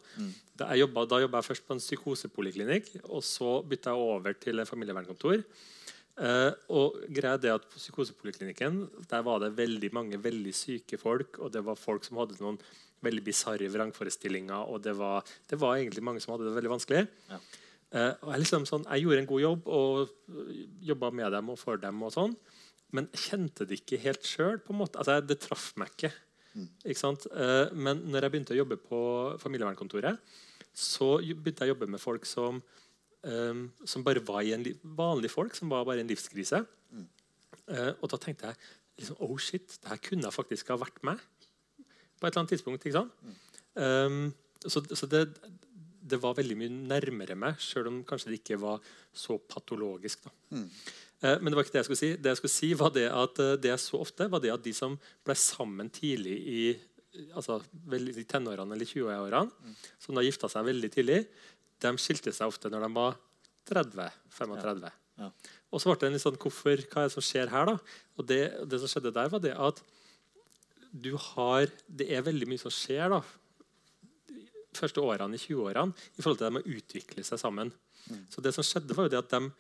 Jobbet, da jobba jeg først på en psykosepoliklinikk, og så bytta jeg over til familievernkontor. Uh, og greia det at På psykosepoliklinikken der var det veldig mange veldig syke folk. Og det var folk som hadde noen veldig bisarre vrangforestillinger. Og det var, det var egentlig mange som hadde det veldig vanskelig. Ja. Eh, og jeg, liksom sånn, jeg gjorde en god jobb og jobba med dem og for dem. og sånn men jeg kjente det ikke helt sjøl. Altså, det traff meg ikke. ikke sant? Eh, men når jeg begynte å jobbe på familievernkontoret, så begynte jeg å jobbe med folk som, eh, som bare var i en li vanlige folk, som var bare i en livskrise. Eh, og da tenkte jeg liksom, oh shit, det her kunne faktisk ha vært meg på et eller annet tidspunkt. ikke sant? Um, så så det, det var veldig mye nærmere meg, sjøl om kanskje det ikke var så patologisk. da. Eh, Men det var ikke det jeg skulle si. Det jeg skulle si var det at eh, det jeg så ofte, var det at de som ble sammen tidlig i altså i tenårene eller 20-årene, som da gifta seg veldig tidlig, de skilte seg ofte når de var 30-35. Ja. Og så ble det en litt sånn hvorfor, Hva er det som skjer her? da? Og det, det som skjedde der, var det at du har Det er veldig mye som skjer da første årene i 20-årene i forhold til dem å utvikle seg sammen. Så det som skjedde, var jo det at de,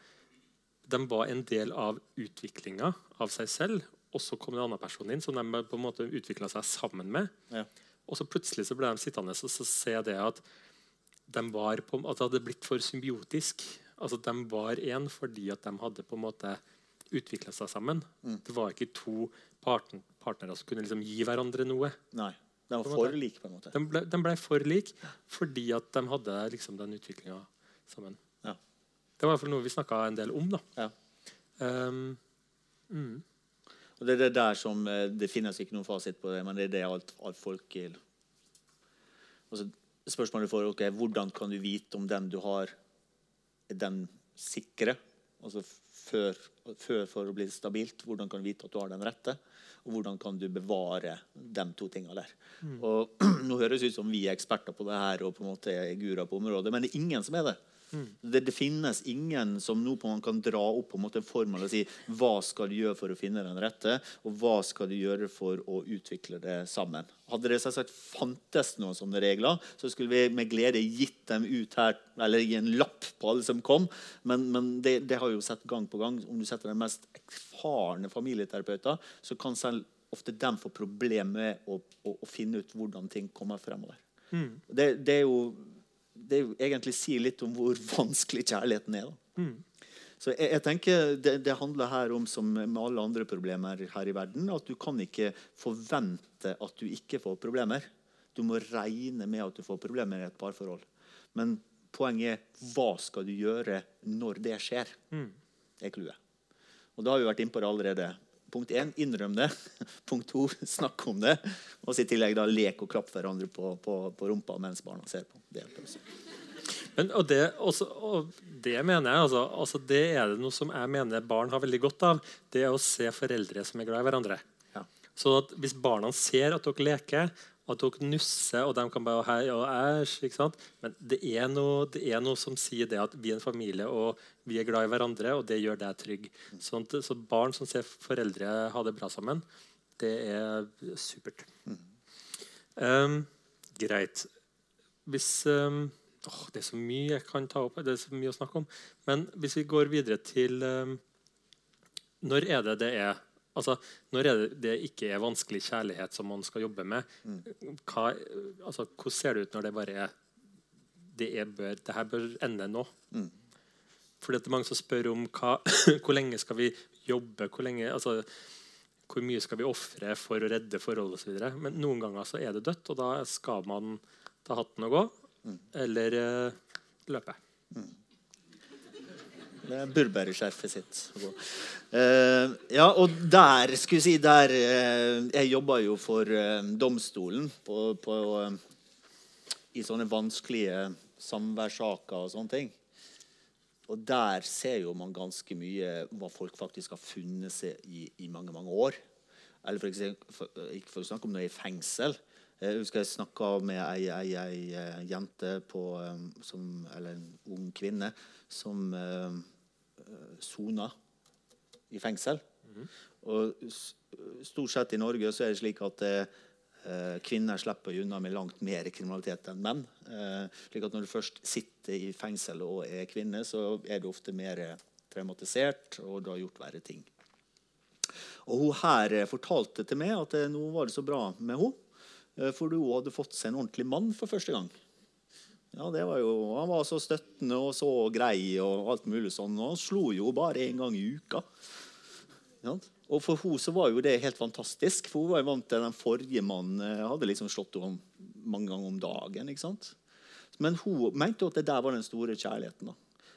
de var en del av utviklinga av seg selv. Og så kom det en annen person inn som de på en måte utvikla seg sammen med. Ja. Og så plutselig så ble de sittende og så ser jeg det at de var på, at det hadde blitt for symbiotisk. Altså De var én fordi at de hadde på en måte utvikla seg sammen. Det var ikke to partn partnere som kunne liksom gi hverandre noe. Nei. De var for lik, på en måte. Den ble, ble for like fordi at de hadde liksom den utviklinga sammen. Ja. Det var i hvert fall noe vi snakka en del om. da. Ja. Um, Og det er det der som eh, Det finnes ikke noen fasit på det, men det er det alt, alt folk er altså, Spørsmålet får ok, hvordan kan du vite om den du har, er den sikre? Altså før, før for å bli stabilt. Hvordan kan du vite at du har den rette? Og hvordan kan du bevare de to tingene der? Og Nå høres det ut som vi er eksperter på det her og på en måte er gura på området, men det er ingen som er det. Det, det finnes ingen som nå på man kan dra opp på en måte en formel og si hva skal du gjøre for å finne den rette, og hva skal du gjøre for å utvikle det sammen. Hadde det selvsagt fantes noen sånne regler, så skulle vi med glede gitt dem ut her, eller gi en lapp på alle som kom. Men, men det, det har jo sett gang på gang. Om du setter den mest erfarne familieterapeuter, så kan selv ofte dem få problemer med å, å, å finne ut hvordan ting kommer fremover. Det, det, er jo, det egentlig sier litt om hvor vanskelig kjærligheten er. Mm. Så jeg, jeg tenker det, det handler her om som med alle andre problemer her i verden, at du kan ikke forvente at du ikke får problemer. Du må regne med at du får problemer i et parforhold. Men poenget er hva skal du gjøre når det skjer? Det er clouet. Og da har vi vært innpå det allerede. Punkt 1, innrøm det. Punkt 2, snakk om det. Og i tillegg da lek og klapp hverandre på, på, på rumpa mens barna ser på. Det hjelper også. Men, og, det, også, og det mener jeg altså, altså Det er det noe som jeg mener barn har veldig godt av. Det er å se foreldre som er glad i hverandre. Ja. Så at Hvis barna ser at dere leker, at dere nusser, og de kan bare hei og æsj ikke sant? Men det er, noe, det er noe som sier det at vi er en familie og vi er glad i hverandre, og det gjør deg trygg. Sånn så barn som ser foreldre ha det bra sammen, det er supert. Um, greit. Hvis um, åh, Det er så mye jeg kan ta opp, det er så mye å snakke om. Men hvis vi går videre til um, Når er det det er Altså, når er det, det ikke er vanskelig kjærlighet som man skal jobbe med? Hva, altså, hvordan ser det ut når det bare er det, er bør, det her bør ende nå? Fordi at det er mange som spør om hva, hvor lenge skal vi jobbe, hvor, lenge, altså, hvor mye skal vi ofre for å redde forhold osv. Men noen ganger så er det dødt, og da skal man ta hatten og gå. Eller uh, løpe. Det er Burberry-skjerfet sitt. Uh, ja, og der skulle jeg si der, uh, Jeg jobba jo for uh, domstolen på, på, i sånne vanskelige samværssaker og sånne ting. Og der ser jo man ganske mye hva folk faktisk har funnet seg i i mange mange år. Eller for eksempel, ikke for å snakke om noe i fengsel. Jeg husker jeg snakka med ei, ei, ei jente på, som, eller en ung kvinne som sona i fengsel. Og stort sett i Norge så er det slik at eh, kvinner slipper unna med langt mer kriminalitet enn menn. Eh, slik at når du først sitter i fengsel og er kvinne, så er du ofte mer traumatisert, og du har gjort verre ting. Og hun her eh, fortalte til meg at eh, nå var det så bra med henne, eh, for hun hadde fått seg en ordentlig mann for første gang. Ja, det var jo, Han var så støttende og så grei og alt mulig sånn. Og han slo jo bare én gang i uka. Ja. Og for henne så var jo det helt fantastisk, for hun var jo vant til den forrige mannen eh, hadde liksom slått henne mange ganger om dagen. ikke sant? Men hun mente jo at det der var den store kjærligheten. da.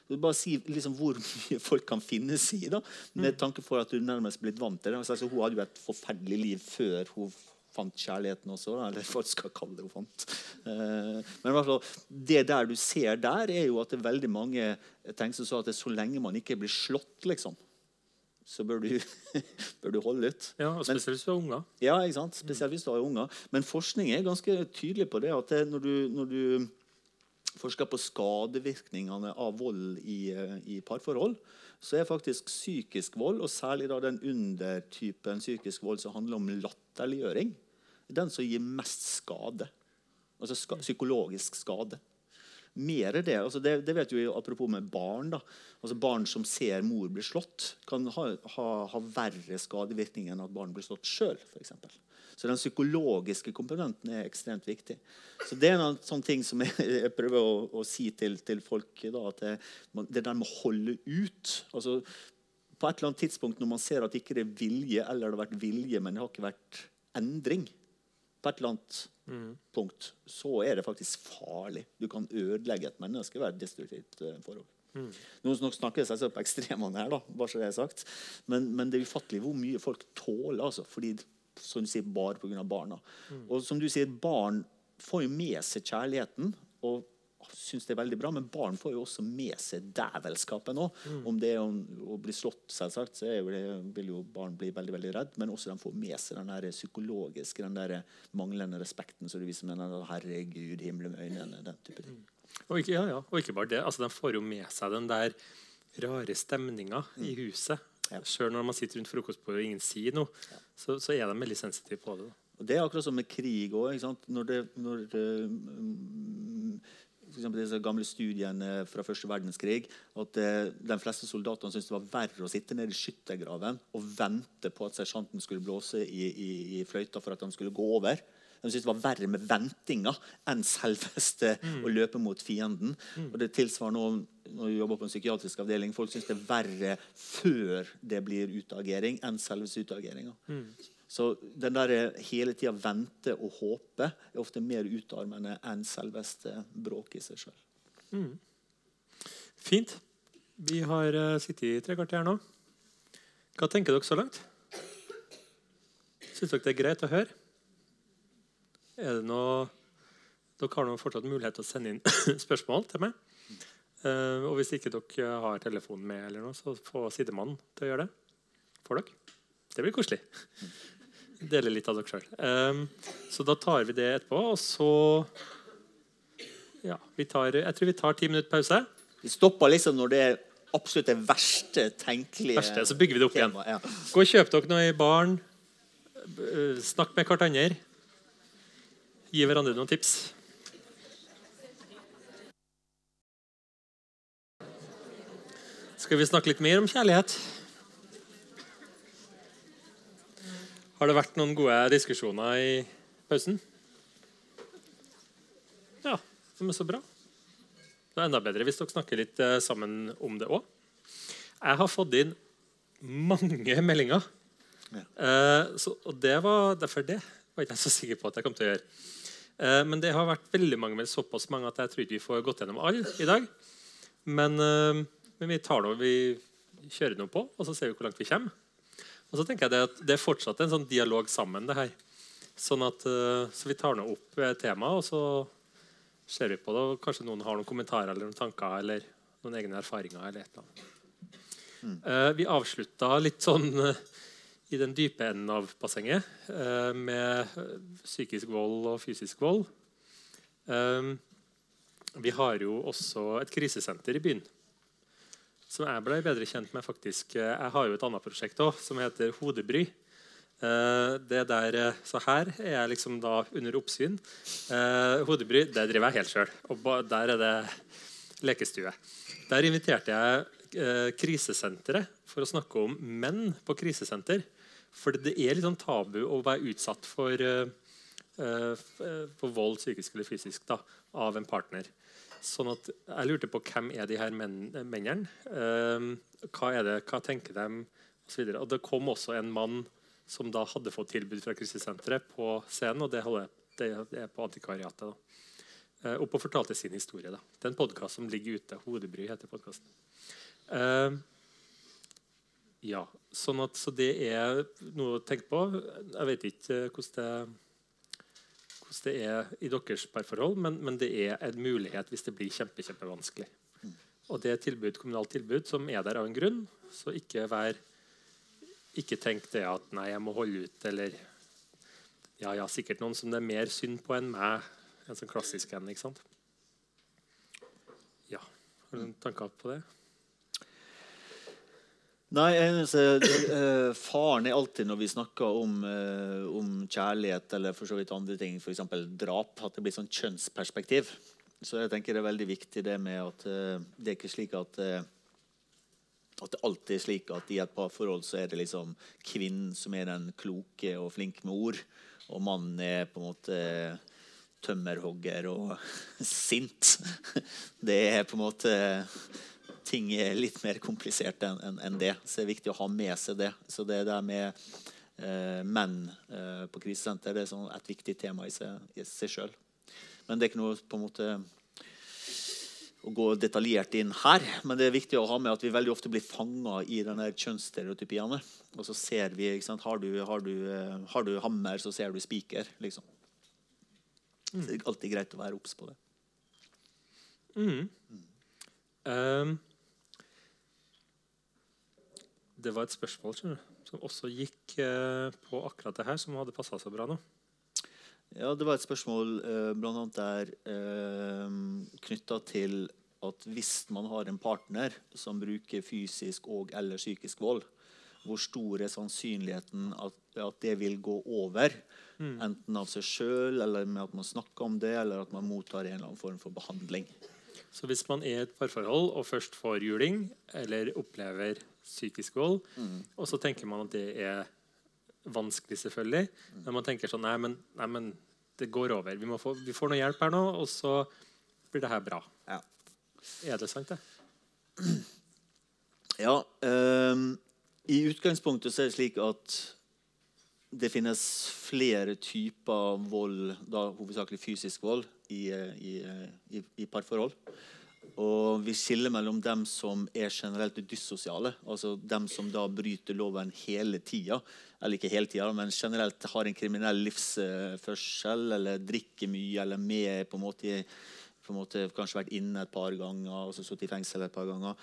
Du bare si liksom hvor mye folk kan finne seg i, da, med tanke for at du nærmest blitt vant til det. Altså, hun hadde jo et forferdelig liv før hun fant kjærligheten også, eller hva skal kalle det hun fant. Eh, men i hvert fall, det der du ser der, er jo at det er veldig mange tenker som så at så lenge man ikke blir slått, liksom, så bør du, bør du holde ut. Ja, og Spesielt hvis du har unger. Ja, ikke sant? spesielt hvis du har unger. Men forskning er ganske tydelig på det at det, når, du, når du forsker på skadevirkningene av vold i, eh, i parforhold, så er faktisk psykisk vold, og særlig da den undertypen psykisk vold som handler om latterliggjøring, den som gir mest skade. Altså ska, psykologisk skade. Mer er det. Altså det, det vet jo apropos med barn. da. Altså Barn som ser mor bli slått, kan ha, ha, ha verre skadevirkninger enn at barn blir slått sjøl. Så den psykologiske komponenten er ekstremt viktig. Så Det er en sånn ting som jeg, jeg prøver å, å si til, til folk. da, at det, det der med å holde ut. altså På et eller annet tidspunkt når man ser at ikke det er vilje, eller det har vært vilje, men det har ikke vært endring på et eller annet punkt, så er det faktisk farlig. Du kan ødelegge et menneske ved et destruktivt eh, forhold. Noen som snakker seg på ekstremene her, da, bare så det er sagt. Men, men det er ufattelig hvor mye folk tåler. altså, fordi, som du sier, bare pga. barna. Og som du sier, barn får jo med seg kjærligheten og syns det er veldig bra, men barn får jo også med seg dævelskapet nå. Om det er å, å bli slått, selvsagt, så det, vil jo barn bli veldig veldig redd, men også de får med seg den der psykologiske, den der manglende respekten som du viser med den 'herregud, himmelen med øynene', den type ting. Og ikke, ja, ja. og ikke bare det. Altså, de får jo med seg den der rare stemninga i huset. Ja. Selv når man sitter rundt frokostbordet og ingen sier noe, så, så er de veldig sensitive på det. Da. Og Det er akkurat som med krig òg. Når, det, når det, mm, for disse gamle studiene fra første verdenskrig at eh, de fleste soldatene syntes det var verre å sitte nede i skyttergraven og vente på at sersjanten skulle blåse i, i, i fløyta for at de skulle gå over. De syntes det var verre med ventinga enn selveste å løpe mot fienden. Og Det tilsvarer nå når vi jobber på en psykiatrisk avdeling. Folk syns det er verre før det blir utagering enn selveste utageringa. Så den der eh, hele tida vente og håpe er ofte mer utarmende enn selveste bråk i seg sjøl. Fint. Vi har uh, sittet i tre kvarter nå. Hva tenker dere så langt? Syns dere det er greit å høre? Er det noe Dere har fortsatt mulighet til å sende inn spørsmål til meg. Eh, og hvis ikke dere har telefonen med, eller noe, så få sidemannen til å gjøre det for dere. Det blir koselig. Dele litt av dere sjøl. så da tar vi det etterpå, og så ja, vi tar, Jeg tror vi tar ti minutter pause. Vi stopper liksom når det er absolutt det verste tenkelige Verste, så bygger vi det opp igjen. Ja. Gå og kjøp dere noe i baren. Eh, Snakk med hverandre. Gi hverandre noen tips. Skal vi snakke litt mer om kjærlighet? Har det vært noen gode diskusjoner i pausen? Ja, det er så bra. Det er enda bedre hvis dere snakker litt eh, sammen om det òg. Jeg har fått inn mange meldinger. Ja. Eh, så, og det var derfor det var ikke jeg så sikker på at jeg kom til å gjøre. Eh, men det har vært veldig mange, men såpass mange at jeg tror ikke vi får gått gjennom alle i dag. Men, eh, men vi tar noe, vi kjører noe på, og så ser vi hvor langt vi kommer. Og så tenker jeg det at det er fortsatt en sånn dialog sammen. det her. Sånn at, eh, så vi tar nå opp eh, temaet, og så ser vi på det. og Kanskje noen har noen kommentarer eller noen tanker eller noen egne erfaringer. eller et eller annet. Eh, vi avslutta litt sånn i den dype enden av bassenget med psykisk vold og fysisk vold. Vi har jo også et krisesenter i byen som jeg ble bedre kjent med. faktisk. Jeg har jo et annet prosjekt også, som heter Hodebry. Eh, det der, eh, så her er jeg liksom da under oppsyn. Eh, hodebry det driver jeg helt sjøl. Og der er det lekestue. Der inviterte jeg krisesenteret for å snakke om menn på krisesenter. For det er litt sånn tabu å være utsatt for, for vold, psykisk eller fysisk, da, av en partner. Sånn at Jeg lurte på hvem er de her menn, mennene. Eh, hva er det, hva tenker de? Og, så videre. og Det kom også en mann som da hadde fått tilbud fra krisesenteret på scenen. og Det, holder, det er på Antikvariatet. da. Eh, opp og fortalte sin historie. da. Det er en podkast som ligger ute. Hodebry heter podkasten. Eh, ja, sånn at, så det er noe å tenke på. Jeg vet ikke eh, hvordan det, hvordan det er i deres parforhold, men, men det er en mulighet hvis det blir kjempe, kjempevanskelig. Og det er tilbud, kommunalt tilbud som er der av en grunn. Så ikke vær ikke tenk det at 'nei, jeg må holde ut', eller ja, ja, sikkert noen som det er mer synd på enn meg. En sånn klassisk en. ikke sant? Ja. Har du noen tanker på det? Nei, eneste, eh, Faren er alltid når vi snakker om, eh, om kjærlighet eller for så vidt andre ting, f.eks. drap, at det blir sånn kjønnsperspektiv. Så jeg tenker det er veldig viktig det med at eh, det er ikke slik at eh, at det alltid er slik at i et parforhold så er det liksom kvinnen som er den kloke og flink med ord, og mannen er på en måte tømmerhogger og sint. Det er på en måte Ting er litt mer komplisert enn en, en det. Så det er viktig å ha med seg det. Så det der med eh, menn eh, på krisesenter det er sånn et viktig tema i seg, i sjøl. Men det er ikke noe på en måte å gå detaljert inn her, men det er viktig å ha med at vi veldig ofte blir fanga i denne kjønnsstereotypiene. Og så ser vi? Har, du, har, du, eh, har du hammer, så ser du spiker. liksom. Så det er alltid greit å være obs på det. Ehm, det var et spørsmål som også gikk eh, på akkurat det her, som hadde passa så bra nå. Ja, Det var et spørsmål eh, blant annet der eh, knytta til at hvis man har en partner som bruker fysisk og eller psykisk vold, hvor stor er sannsynligheten at, at det vil gå over? Enten av seg sjøl, eller med at man snakker om det, eller at man mottar en eller annen form for behandling. Så hvis man er i et parforhold og først får juling eller opplever psykisk vold, og så tenker man at det er vanskelig, selvfølgelig, men man tenker sånn Nei, men, nei, men det går over. Vi, få, vi får noe hjelp her nå, og så blir det her bra. Ja. Er det sant, det? Ja, ehm, I utgangspunktet så er det slik at det finnes flere typer vold, da hovedsakelig fysisk vold, i, eh, i, eh, i, i parforhold. Og vi skiller mellom dem som er generelt dyssosiale, altså dem som da bryter loven hele tida. Eller ikke hele tida, men generelt har en kriminell livsførsel, eller drikker mye, eller med på en måte, på en måte kanskje vært inne et par ganger, og så sittet i fengsel et par ganger.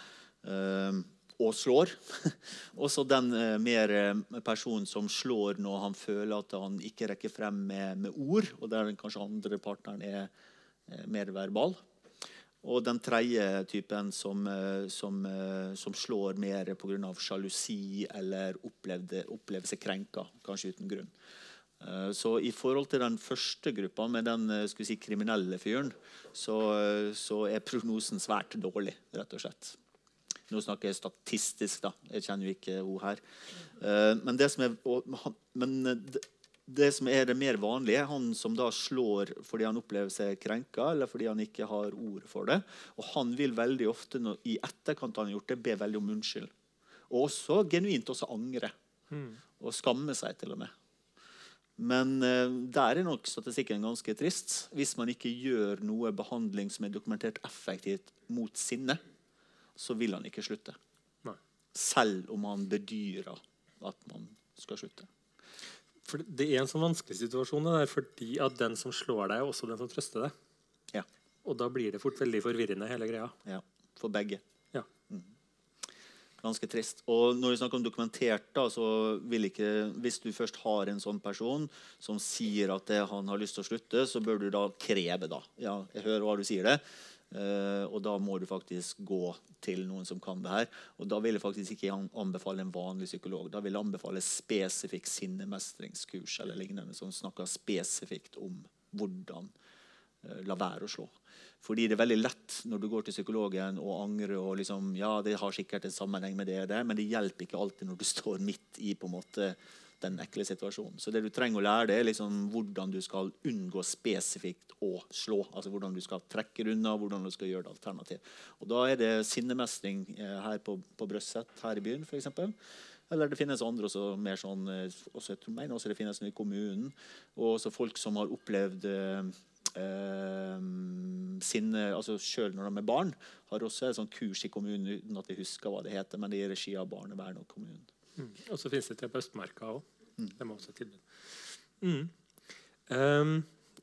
Um, og slår. Også den eh, mer eh, personen som slår når han føler at han ikke rekker frem med, med ord, og der kanskje andre partneren er eh, mer verbal. Og den tredje typen som, eh, som, eh, som slår mer pga. sjalusi eller opplevde, opplever seg krenka, kanskje uten grunn. Eh, Så i forhold til den første gruppa, med den si, kriminelle fyren, så, så er prognosen svært dårlig, rett og slett. Nå snakker jeg statistisk, da. Jeg kjenner jo ikke henne her. Men det som er, men det, som er det mer vanlige, han som da slår fordi han opplever seg krenka, eller fordi han ikke har ord for det. Og han vil veldig ofte, i etterkant han har gjort det, be veldig om unnskyld. Og også genuint også angre. Og skamme seg, til og med. Men eh, der er nok statistikken ganske trist. Hvis man ikke gjør noe behandling som er dokumentert effektivt mot sinne, så vil han ikke slutte. Nei. Selv om han bedyrer at man skal slutte. For det er en sånn vanskelig situasjon, det der, fordi at den som slår deg, er også den som trøster deg. Ja. Og da blir det fort veldig forvirrende, hele greia. ja. For begge. Ja. Ganske trist. Og når vi snakker om dokumentert, da, så vil ikke Hvis du først har en sånn person som sier at det, han har lyst til å slutte, så bør du da kreve, da. Ja, jeg hører hva du sier det. Eh, og da må du faktisk gå til noen som kan det her. Og da vil jeg faktisk ikke anbefale en vanlig psykolog. Da vil jeg anbefale spesifikt sinnemestringskurs eller lignende, som snakker spesifikt om hvordan uh, la være å slå. Fordi det er veldig lett når du går til psykologen og angrer og liksom, ja, det har sikkert en sammenheng med det det, men det hjelper ikke alltid når du står midt i på en måte den ekle situasjonen. Så det du trenger å lære, det er liksom hvordan du skal unngå spesifikt å slå. Altså hvordan du skal trekke unna, hvordan du skal gjøre det alternativt. Og da er det sinnemestring eh, her på, på Brøsset her i byen, f.eks. Eller det finnes andre også mer sånn eh, også, Jeg mener også det finnes noe i kommunen. Og også folk som har opplevd eh, eh, sinne altså Selv når de er barn, har også et sånt kurs i kommunen uten at jeg husker hva det heter, men det er regi av barnevernet og kommunen. Mm. Og så finnes det til på Østmarka òg. De har også tilbud. Mm. Um,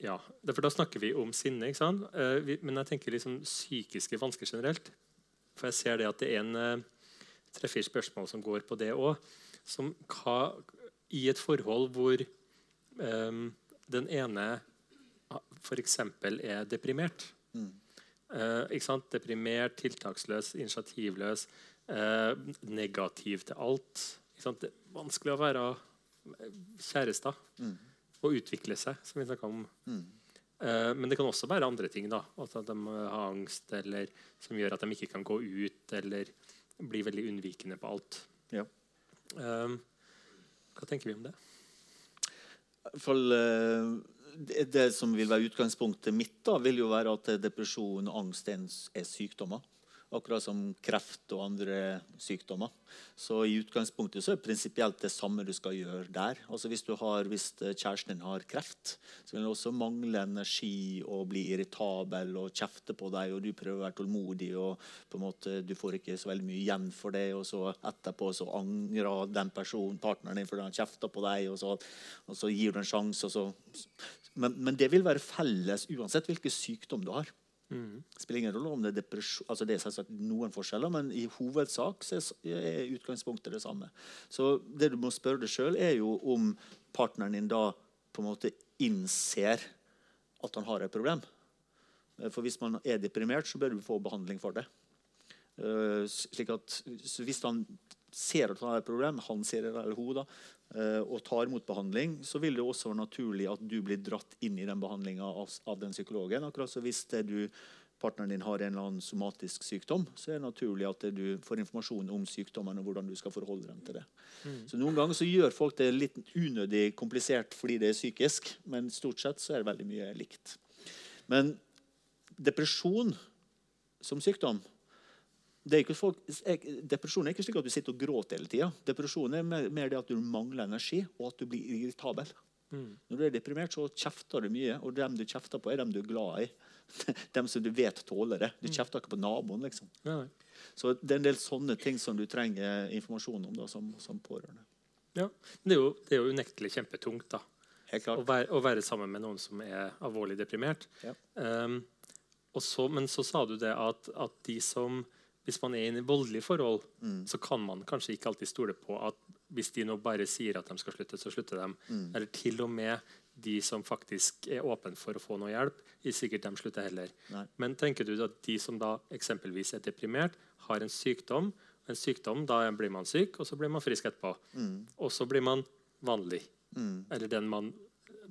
ja, for da snakker vi om sinne, ikke sant? Uh, vi, men jeg tenker liksom psykiske vansker generelt. For jeg ser det at det er en uh, tre-fire spørsmål som går på det òg. Som hva I et forhold hvor um, den ene f.eks. er deprimert. Eh, ikke sant? Deprimert, tiltaksløs, initiativløs, uh, negativ til alt. Det er vanskelig å være kjærester mm. og utvikle seg, som vi snakka om. Eh, men det kan også være andre ting. da, altså At de har angst, eller som gjør at de ikke kan gå ut, eller blir veldig unnvikende på alt. Ja. Uh, hva tenker vi om det? For, uh, eh, det, det som vil være utgangspunktet mitt, da, vil jo være at depresjon og angst er, er sykdommer. Akkurat som kreft og andre sykdommer. Så i utgangspunktet så er det prinsipielt det samme du skal gjøre der. Altså Hvis, har, hvis kjæresten din har kreft, så vil den også mangle energi og bli irritabel og kjefte på deg, og du prøver å være tålmodig, og på en måte du får ikke så veldig mye igjen for det, og så etterpå så angrer den personen, partneren din, fordi han kjefter på deg, og så, og så gir du en sjanse, og så men, men det vil være felles uansett hvilken sykdom du har. Det spiller ingen rolle om det er depresjon altså Det er selvsagt noen forskjeller, men i hovedsak er utgangspunktet det samme. Så det du må spørre deg sjøl, er jo om partneren din da på en måte innser at han har et problem. Eh, For hvis man er deprimert, så bør du få behandling for det. Eh, slik at Hvis han ser at han har et problem, han ser det eller hun da, og tar imot behandling, så vil det også være naturlig at du blir dratt inn i den behandlinga av, av den psykologen. Akkurat så hvis det du, partneren din har en eller annen somatisk sykdom, så er det naturlig at det du får informasjon om sykdommen og hvordan du skal forholde dem til det. Så Noen ganger så gjør folk det litt unødig komplisert fordi det er psykisk, men stort sett så er det veldig mye likt. Men depresjon som sykdom er folk, Depresjon er ikke slik at du sitter og gråter hele tida. Depresjon er mer, det at du mangler energi, og at du blir irritabel. Når du er deprimert, så kjefter du mye, og dem du kjefter på, er dem du er glad i. Dem som du vet tåler det. Du kjefter ikke på naboen. liksom. Ja. Så det er en del sånne ting som du trenger informasjon om da, som, som pårørende. ja. Men det er, jo, det er jo unektelig kjempetungt da, Helt å, være, å være sammen med noen som er alvorlig deprimert. Ja. Um, så, men så sa du det at, at de som hvis man er i en voldelig forhold, Mm. så kan man kanskje ikke alltid stole på at hvis de nå bare sier at de skal slutte, så slutter de. Mm. Eller til og med de som faktisk er åpne for å få noe hjelp, ikke sikkert de slutter heller. Nei. Men tenker du at de som da eksempelvis er deprimert, har en sykdom En sykdom, da blir man syk, og så blir man frisk etterpå. Mm. Og så blir man vanlig. Eller den man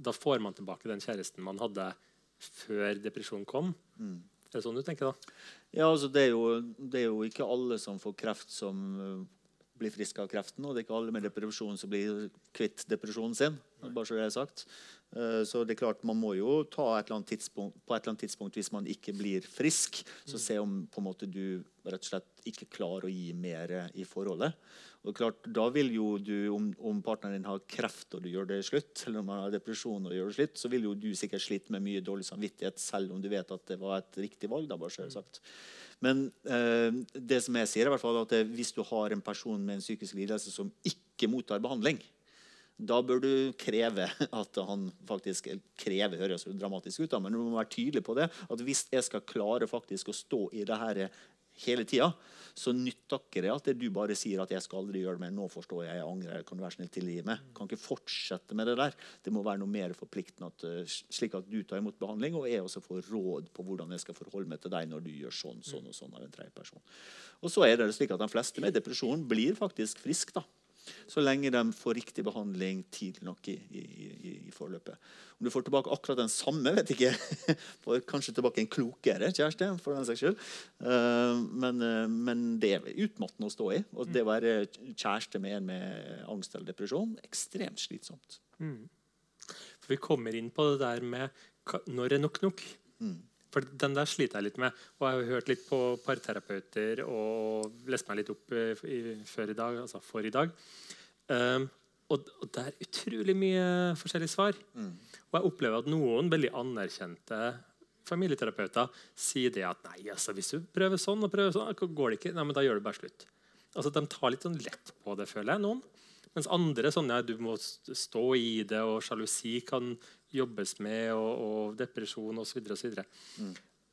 Da får man tilbake den kjæresten man hadde før depresjonen kom. Mm. Er det sånn du tenker, da? Ja, altså det er, jo, det er jo ikke alle som får kreft, som uh, blir friske av kreften. Og det er ikke alle med depresjon som blir kvitt depresjonen sin. bare så det er sagt. Uh, så det er klart, Man må jo ta et eller annet tidspunkt, på et eller annet tidspunkt hvis man ikke blir frisk, så se om på en måte du rett og slett ikke klarer å gi mer i forholdet. Og klart, Da vil jo du, om, om partneren din har kreft og du gjør det slutt, eller om han har depresjon og gjør det slutt, så vil jo du sikkert slite med mye dårlig samvittighet, selv om du vet at det var et riktig valg. da, bare så det er sagt. Men eh, det som jeg sier, er at det, hvis du har en person med en psykisk lidelse som ikke mottar behandling, da bør du kreve at han faktisk kreve høres dramatisk ut, da, men du må være tydelig på det. At hvis jeg skal klare faktisk å stå i det her hele tida, så ikke det at det du bare sier at 'jeg skal aldri gjøre det mer', 'nå forstår jeg, jeg angrer', kan du være snill tilgi meg? Kan ikke fortsette med det der. Det må være noe mer forpliktende, at, eh, slik at du tar imot behandling, og jeg også får råd på hvordan jeg skal forholde meg til deg når du gjør sånn, sånn og sånn av en tredje person. Og så er det slik at de fleste med depresjon blir faktisk friske, da. Så lenge de får riktig behandling tidlig nok i, i, i, forløpet. Om du får tilbake akkurat den samme, vet jeg ikke. Får kanskje tilbake en klokere kjæreste, for den saks skyld. Eh, men, eh, men det er utmattende å stå i. Og det å være kjæreste med en med angst eller depresjon ekstremt slitsomt. For vi kommer inn på det der med når er nok nok. For den der sliter jeg litt med. Og jeg har hørt litt på parterapeuter og lest meg litt opp eh, i, før i dag, altså for i dag. Um, og, og det er utrolig mye forskjellige svar. Og jeg opplever at noen veldig anerkjente familieterapeuter sier det at nei, altså, hvis du prøver sånn og prøver sånn, går det ikke. Nei, men da gjør du bare slutt. Altså, De tar litt sånn lett på det, føler jeg. noen. Mens andre sånn, ja, du må stå i det, og sjalusi kan jobbes med, og, og depresjon osv. Mm.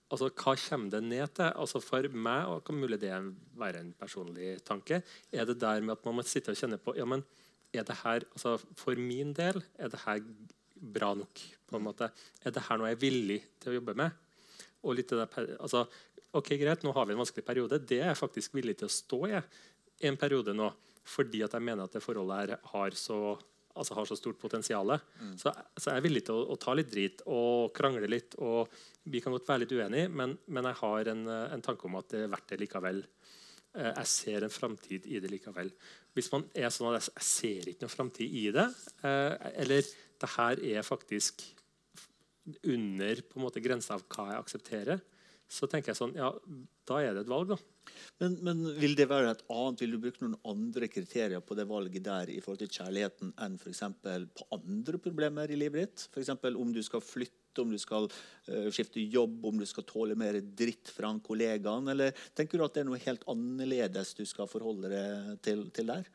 Altså, hva kommer det ned til? Altså, for meg, og kan mulig det være en personlig tanke, er det der med at man må sitte og kjenne på ja, men er det her, altså, For min del er det her bra nok. på en måte. Er det her noe jeg er villig til å jobbe med? Og litt det der, altså, ok, Greit, nå har vi en vanskelig periode. Det er jeg faktisk villig til å stå i i en periode nå. Fordi at jeg mener at det forholdet her har så, altså har så stort potensial. Så, så jeg er villig til å, å ta litt drit og krangle litt. og Vi kan godt være litt uenige, men, men jeg har en, eh, en tanke om at det er verdt det likevel. Eh, Jeg ser en framtid i det likevel. Hvis man er sånn at jeg, jeg ser ikke noen framtid i det, eh, eller det her er faktisk under på en måte grensa av hva jeg aksepterer, så tenker jeg sånn Ja, da er det et valg, da. Men, men vil det være et annet, vil du bruke noen andre kriterier på det valget der i forhold til kjærligheten enn f.eks. på andre problemer i livet ditt? F.eks. om du skal flytte, om du skal uh, skifte jobb, om du skal tåle mer dritt fra en kollegaen? Eller tenker du at det er noe helt annerledes du skal forholde deg til, til der?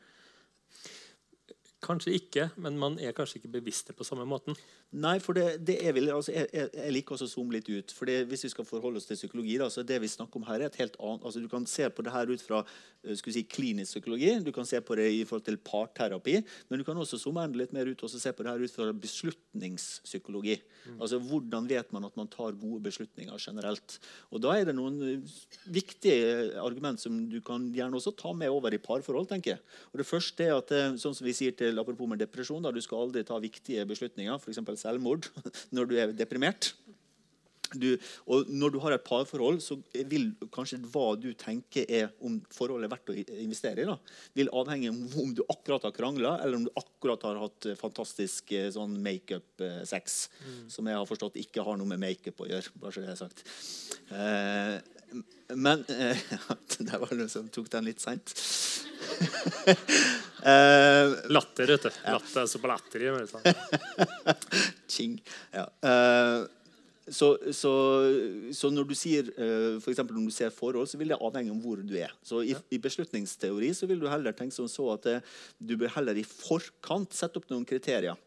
Kanskje ikke, men man er kanskje ikke bevisst det på samme måten. Nei, for det, det er vel, altså, jeg, jeg, jeg liker også å zoome litt ut. for det, Hvis vi skal forholde oss til psykologi, da, så det vi snakker om her, er et helt annet altså Du kan se på det her ut fra eh, skal vi si, klinisk psykologi, du kan se på det i forhold til parterapi, men du kan også zoome enda litt mer ut og se på det her ut fra beslutningspsykologi. Mm. Altså Hvordan vet man at man tar gode beslutninger generelt? Og Da er det noen eh, viktige argument som du kan gjerne også ta med over i parforhold. tenker jeg. Og Det første er at eh, sånn som vi sier til apropos med depresjon, da, du skal aldri ta viktige beslutninger. For selvmord når du er deprimert. Du, og når du har et parforhold, så vil kanskje hva du tenker er om forholdet er verdt å investere i, da, vil avhenge om om du akkurat har krangla, eller om du akkurat har hatt fantastisk eh, sånn makeup-sex. Mm. Som jeg har forstått ikke har noe med makeup å gjøre. bare så det er sagt. Eh, men eh, Det var noen som tok den litt seint. eh, latter, vet du. Latter, altså på latter Ching. Ja. Eh, så, så, så, når du sier uh, for når du ser forhold, så vil det avhenge om hvor du er. Så i, i beslutningsteori så vil du heller tenke som så at uh, du bør heller i forkant sette opp noen kriterier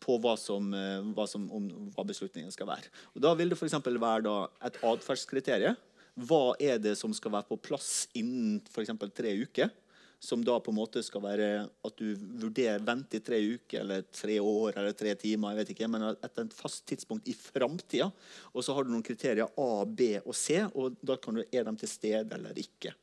på hva, som, hva, som, om, hva beslutningen skal være. Og Da vil det f.eks. være da, et atferdskriterium. Hva er det som skal være på plass innen f.eks. tre uker? som da på en måte skal være at du vurderer vente i tre uker eller tre år eller tre timer. jeg vet ikke, Men etter et fast tidspunkt i framtida. Og så har du noen kriterier A, B og C, og da kan du, er de til stede eller ikke.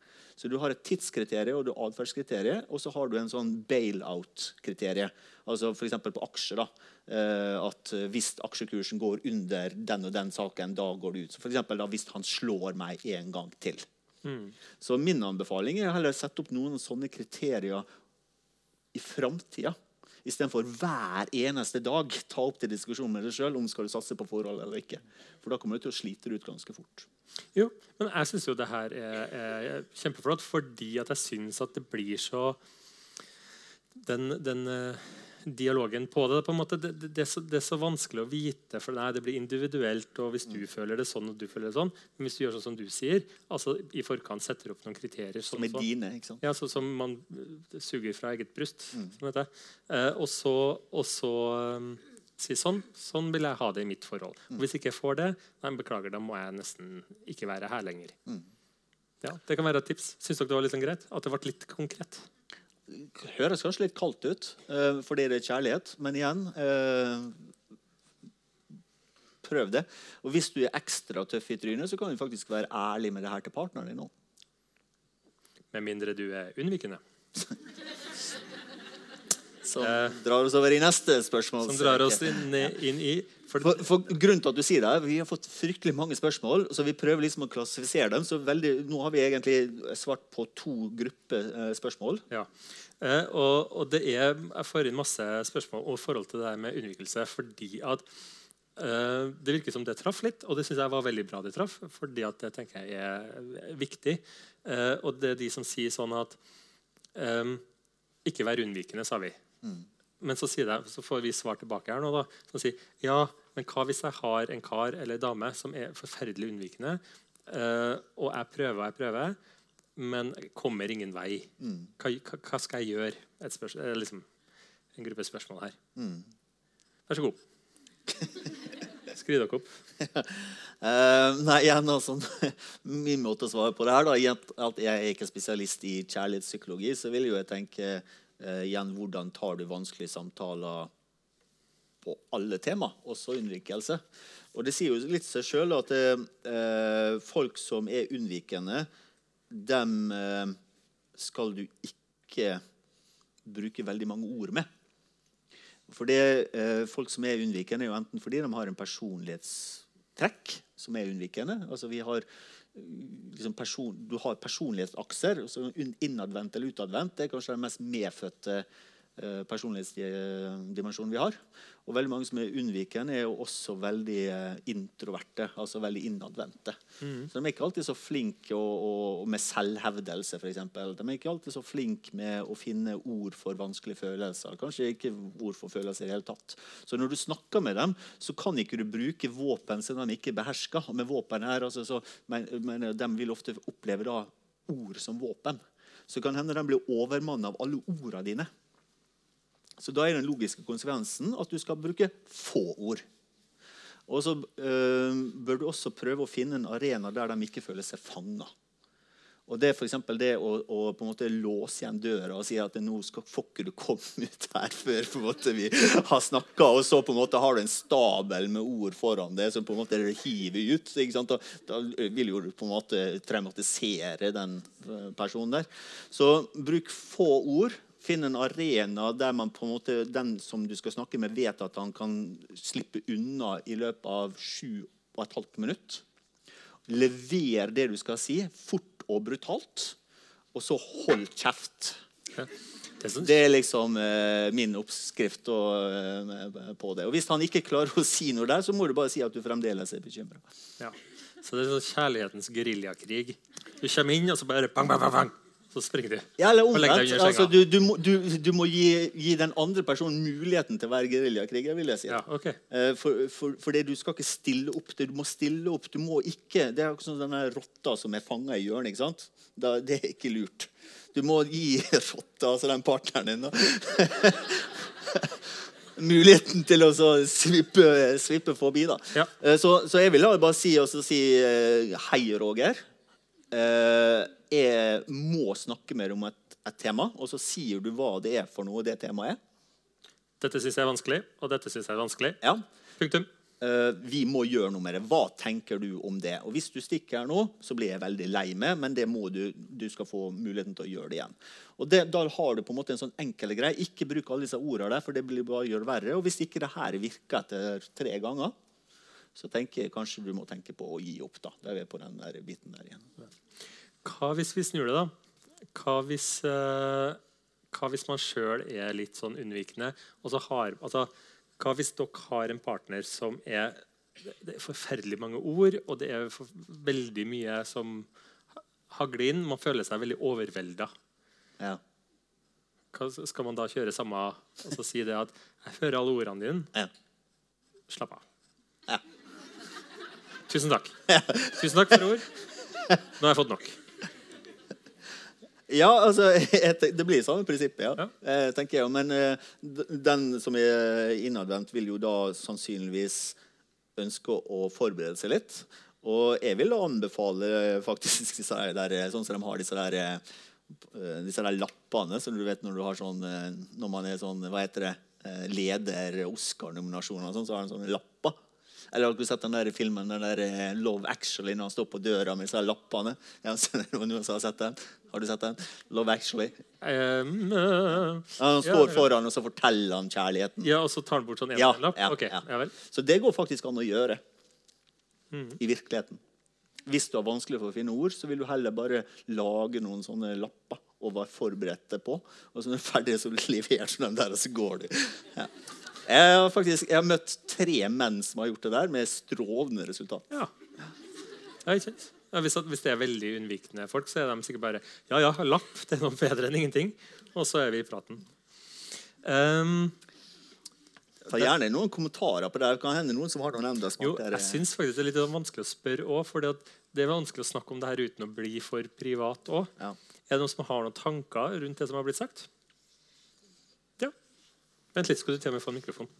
Så du har et tidskriterium og du har atferdskriterium, og så har du en sånn bail-out-kriterium. Altså F.eks. på aksjer. da, eh, at Hvis aksjekursen går under den og den saken, da går det ut. Så for eksempel, da, Hvis han slår meg en gang til. Mm. Så min anbefaling er heller å sette opp noen sånne kriterier i framtida. Istedenfor hver eneste dag ta opp til diskusjon med deg sjøl om skal du satse på forhold eller ikke. For da kommer du til å slite deg ut ganske fort. Jo, men jeg syns jo det her er, er, kjempeflott fordi at jeg syns at det blir så den, den uh, dialogen på det. På måte, det, det, er så, det, er så, vanskelig å vite, for nei, det blir individuelt. og Hvis du mm. føler det sånn og du føler det sånn Men hvis du gjør sånn som du sier, altså i forkant setter opp noen kriterier Som er dine, ikke sant? Ja, så, Som man uh, suger fra eget bryst. Mm. Sånn. Uh, og så, og så um, si sånn. Sånn vil jeg ha det i mitt forhold. Mm. Og hvis ikke jeg får det, nei, beklager, da må jeg nesten ikke være her lenger. Mm. Ja, Det kan være et tips. Syns dere det var litt sånn greit? At det ble litt konkret? Høres kanskje litt kaldt ut uh, fordi det er kjærlighet, men igjen uh, Prøv det. Og hvis du er ekstra tøff i trynet, så kan du faktisk være ærlig med det her til partneren din òg. Med mindre du er unnvikende. Som uh, drar oss over i neste spørsmål. Som drar oss inn, inn i for, for, for, grunnen til at du sier det, Vi har fått fryktelig mange spørsmål, så vi prøver liksom å klassifisere dem. så veldig, Nå har vi egentlig svart på to grupper eh, spørsmål. Ja. Eh, og, og, det er, Jeg får inn masse spørsmål om forhold til det her med unnvikelse. fordi at eh, Det virker som det traff litt, og det syns jeg var veldig bra det traff. fordi at det tenker jeg er viktig. Eh, og det er de som sier sånn at eh, Ikke vær unnvikende, sa vi. Mm. Men så, det, så, får vi svar tilbake her nå da, som sier ja, men hva hvis jeg har en kar eller en dame som er forferdelig unnvikende, uh, og jeg prøver og jeg prøver, men kommer ingen vei? Mm. Hva, hva, skal jeg gjøre? Et spørsmål, liksom, en gruppe spørsmål her. Mm. Vær så god. Skry dere opp. uh, nei, igjen sånn, Min måte å svare på det her da, at Jeg er ikke spesialist i kjærlighetspsykologi, så vil jo jeg tenke uh, igjen hvordan tar du vanskelige samtaler på alle tema, også unnvikelse. Og Det sier jo litt seg sjøl at eh, folk som er unnvikende, dem eh, skal du ikke bruke veldig mange ord med. For det, eh, Folk som er unnvikende, er jo enten fordi de har en personlighetstrekk som er unnvikende. Altså vi har liksom person, Du har personlighetsakser. Innadvendt eller utadvendt. Det er kanskje den mest medfødte Eh, personlighetsdimensjonen vi har. Og veldig mange som er unnvikende, er jo også veldig eh, introverte. altså veldig innadvendte. Mm. Så De er ikke alltid så flinke med selvhevdelse, f.eks. De er ikke alltid så flinke med å finne ord for vanskelige følelser. Kanskje ikke ord for følelser i det hele tatt. Så når du snakker med dem, så kan ikke du bruke våpen som de ikke behersker. Med våpen her, altså, så, men, men, De vil ofte oppleve da ord som våpen. Så kan hende de blir overmannet av alle ordene dine. Så da er den logiske konsekvensen at du skal bruke få ord. Og så øh, bør du også prøve å finne en arena der de ikke føler seg fanga. Og det er f.eks. det å, å, på en måte låse igjen døra og si at nå skal, får ikke du komme ut her før måte vi har snakka, og så på en måte har du en stabel med ord foran deg som på en måte hiver ut. Da, da, vil jo du på en måte traumatisere den eh, personen der. Så bruk få ord. Finn en arena der man på en måte, den som du skal snakke med, vet at han kan slippe unna i løpet av sju og et halvt minutt. Lever det du skal si, fort og brutalt. Og så hold kjeft. Det, er liksom eh, min oppskrift og, eh, på det. Og Hvis han ikke klarer å si noe der, så må du bare si at du fremdeles er bekymra. Ja. Så det er sånn kjærlighetens geriljakrig. Du kommer inn, og så bare bang, bang, bang, bang så springer du. Ja, eller omvendt. Altså, du, du, må, du, du, må gi, gi, den andre personen muligheten til å være geriljakriger. vil jeg si. Ja, okay. Eh, for, for, for det, du skal ikke stille opp. Det, du må stille opp. Du må ikke, Det er akkurat som denne rotta som er fanga i hjørnet. ikke sant? Da, det er ikke lurt. Du må gi rotta, altså den partneren din, muligheten til å svippe, svippe forbi. da. Ja. Eh, så, så, jeg vil bare si, si eh, hei, Roger. Eh, jeg må snakke mer om et, et, tema, og så sier du hva det er for noe det temaet er. Dette syns jeg er vanskelig, og dette syns jeg er vanskelig. Ja. Punktum. Uh, vi må gjøre noe med det. Hva tenker du om det? Og Hvis du stikker her nå, så blir jeg veldig lei meg, men det må du, du skal få muligheten til å gjøre det igjen. Og det, Da har du på en måte en sånn enkel greie. Ikke bruk alle disse ordene der, for det blir bare gjør verre. Og hvis ikke det her virker etter tre ganger, så tenker jeg kanskje du må tenke på å gi opp. da. Da er vi på den der biten der igjen. Hva hvis vi snur det, da? Hva hvis, uh, hva hvis man sjøl er litt sånn unnvikende? Har, altså, hva hvis dere har en partner som er Det er forferdelig mange ord, og det er for, veldig mye som hagler inn. Man føler seg veldig overvelda. Ja. skal man da kjøre samme og så si det at 'Jeg hører alle ordene dine'. Ja. Slapp av. Ja. Tusen takk. Tusen takk for ord. Nå har jeg fått nok. Ja, altså, det blir samme prinsippet, ja. ja. Eh, tenker jeg. Men eh, den som er innadvendt, vil jo da sannsynligvis ønske å forberede seg litt. Og jeg vil anbefale faktisk disse der, sånn som de har disse der, eh, disse der lappene som du vet når du har sånn Når man er sånn, hva heter det, leder Oscar-nominasjoner, sånn, så har de sånne lapper. Eller har du sett den der filmen den der eh, Love Actually når han står på døra med disse lappene? Ja, noen som har sett den? Har du sett den? Love Actually. Um, uh, han står ja, foran og så forteller han kjærligheten. Ja, Og så tar han bort sånn en ja, lapp? Ja, okay, ja. Så det går faktisk an å gjøre mm. i virkeligheten. Hvis du har vanskelig for å finne ord, så vil du heller bare lage noen sånne lapper og være forberedt på. Og så når du er ferdig, så leverer du dem der, og så går du. Ja. Jeg har, faktisk, jeg har møtt tre menn som har gjort det der, med strålende resultat. Ja. Ja, hvis, hvis, det er veldig unnvikende folk, så er de sikkert bare Ja, ja, lapp. Det er noe bedre enn ingenting. Og så er vi i praten. Um, Ta gjerne noen kommentarer på det. Kan hende noen som har noen enda smartere Jeg syns faktisk det er litt vanskelig å spørre òg. For det er vanskelig å snakke om det her uten å bli for privat òg. Ja. Er det noen som har noen tanker rundt det som har blitt sagt? Vent litt, skal du til og med få en mikrofon.